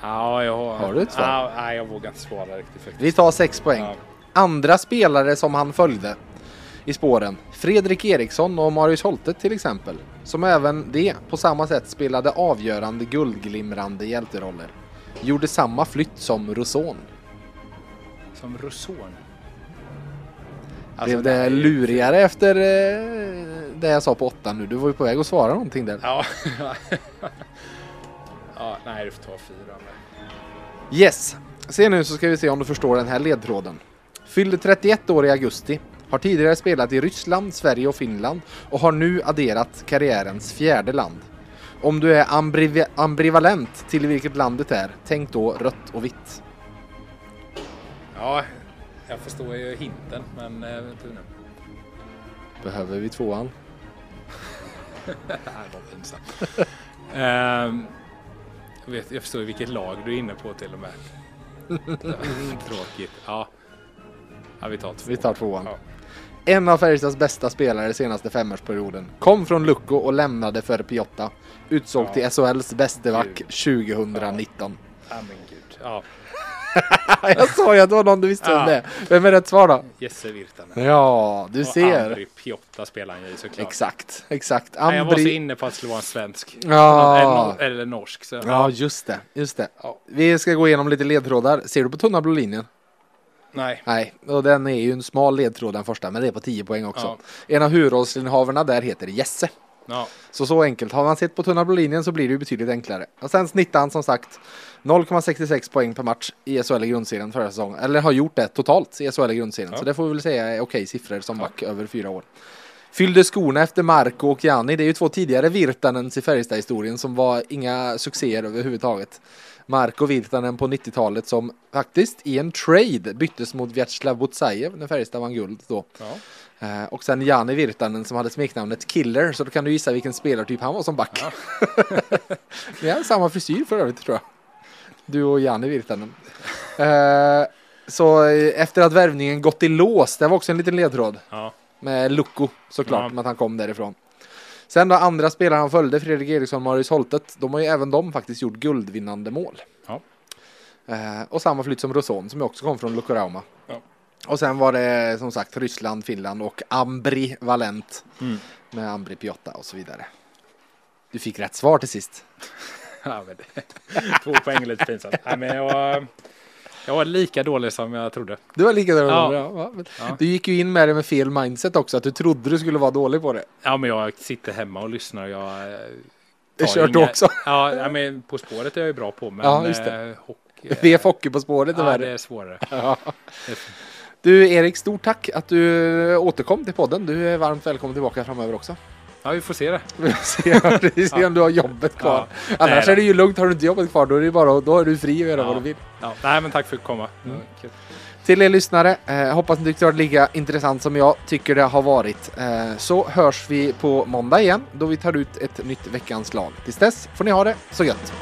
Ja, jag har... Har du ett svar? Ja, nej, jag vågar inte svara riktigt faktiskt. Vi tar sex poäng. Ja. Andra spelare som han följde i spåren. Fredrik Eriksson och Marius Holte till exempel. Som även de på samma sätt spelade avgörande guldglimrande hjälteroller. Gjorde samma flytt som Rousson. Som Rousson. Blev det det här är ju- lurigare efter eh, det jag sa på åtta nu? Du var ju på väg att svara någonting där. Ja. ja, nej, du får ta fyra med. Yes! Se nu så ska vi se om du förstår den här ledtråden. Fyllde 31 år i augusti. Har tidigare spelat i Ryssland, Sverige och Finland och har nu adderat karriärens fjärde land. Om du är ambiv- ambivalent till vilket landet är, tänk då rött och vitt. Ja, jag förstår ju hinten, men eh, vänta nu. Behöver vi tvåan? Ehm, jag, vet, jag förstår vilket lag du är inne på till och med. Tråkigt. Ja. Ja, vi tar två. Vi tar tvåan. Ja. En av Färjestads bästa spelare senaste femårsperioden. Kom från Lucko och lämnade för Piotta. Utsåg Ja. till SHLs bästeback Gud. 2019. Ja, men gud. Ja, Jag sa ju att det var någon du visste om Ja. det. Vem är rätt svar då? Jesse Virtanen. Ja, du Och ser. Andri Piotta spelar han ju såklart. Exakt, exakt. Nej, jag var så Ambri... inne på att det skulle vara en svensk. Ja. Eller, eller norsk. Så. Ja, just det. Just det. Vi ska gå igenom lite ledtrådar. Ser du på tunna blå linjen? Nej. Nej, och den är ju en smal ledtråd den första, men det är på 10 poäng också. Ja. En av huvudrollsinnehavarna där heter Jesse. Ja. Så så enkelt. Har man sett på tunna blå linjen så blir det ju betydligt enklare. Och sen snittar han som sagt 0,66 poäng per match i SHL i grundserien förra säsongen. Eller har gjort det totalt i SHL i grundserien. Ja. Så det får vi väl säga är okej siffror som Ja. back över fyra år. Fyllde skorna efter Marco och Jani. Det är ju två tidigare Virtanens i Färjestad-historien som var inga succéer överhuvudtaget. Marko Virtanen på 90-talet som faktiskt i en trade byttes mot Vjatslav Butsajev när Färjestad vann guld då. Ja. Eh, och sen Jani Virtanen som hade smeknamnet Killer så då kan du gissa vilken spelartyp han var som back. Vi har samma frisyr för övrigt tror jag. Du och Jani Virtanen. Eh, så eh, efter att värvningen gått i lås, det var också en liten ledtråd Ja. med Luko såklart, Ja. med att han kom därifrån. Sen då andra spelare han följde, Fredrik Eriksson och Marius Holtet, de har ju även de faktiskt gjort guldvinnande mål. Ja. Eh, och samma flytt som Roson som också kom från Lukorauma. Ja. Och sen var det som sagt Ryssland, Finland och Ambri Valent Mm. med Ambri Piotta och så vidare. Du fick rätt svar till sist. Ja, men det, två poäng är lite pinsamt. Nej, men jag, jag var lika dålig som jag trodde. Du var lika dålig. Ja. Ja. Du gick ju in med det med fel mindset också, att du trodde du skulle vara dålig på det. Ja, men jag sitter hemma och lyssnar. och Jag eh, Det kört du inga- också. Ja, men På spåret är jag ju bra på. Men Ja, just det. eh, hockey, VF Hockey på spåret är ja, värre. det är svårare. Ja. Du Erik, stort tack att du återkom till podden. Du är varmt välkommen tillbaka framöver också. Ja, vi får se det. Vi får se, se om du har jobbet kvar. Ja. Annars Nej, är det ju lugnt, har du inte jobbet kvar då är, det bara, då är du fri att göra Ja. vad du vill. Ja, nej, men tack för att komma. Mm. Till er lyssnare, eh, hoppas ni tyckte det var lika intressant som jag tycker det har varit. Eh, så hörs vi på måndag igen då vi tar ut ett nytt veckans lag. Tills dess får ni ha det så gött.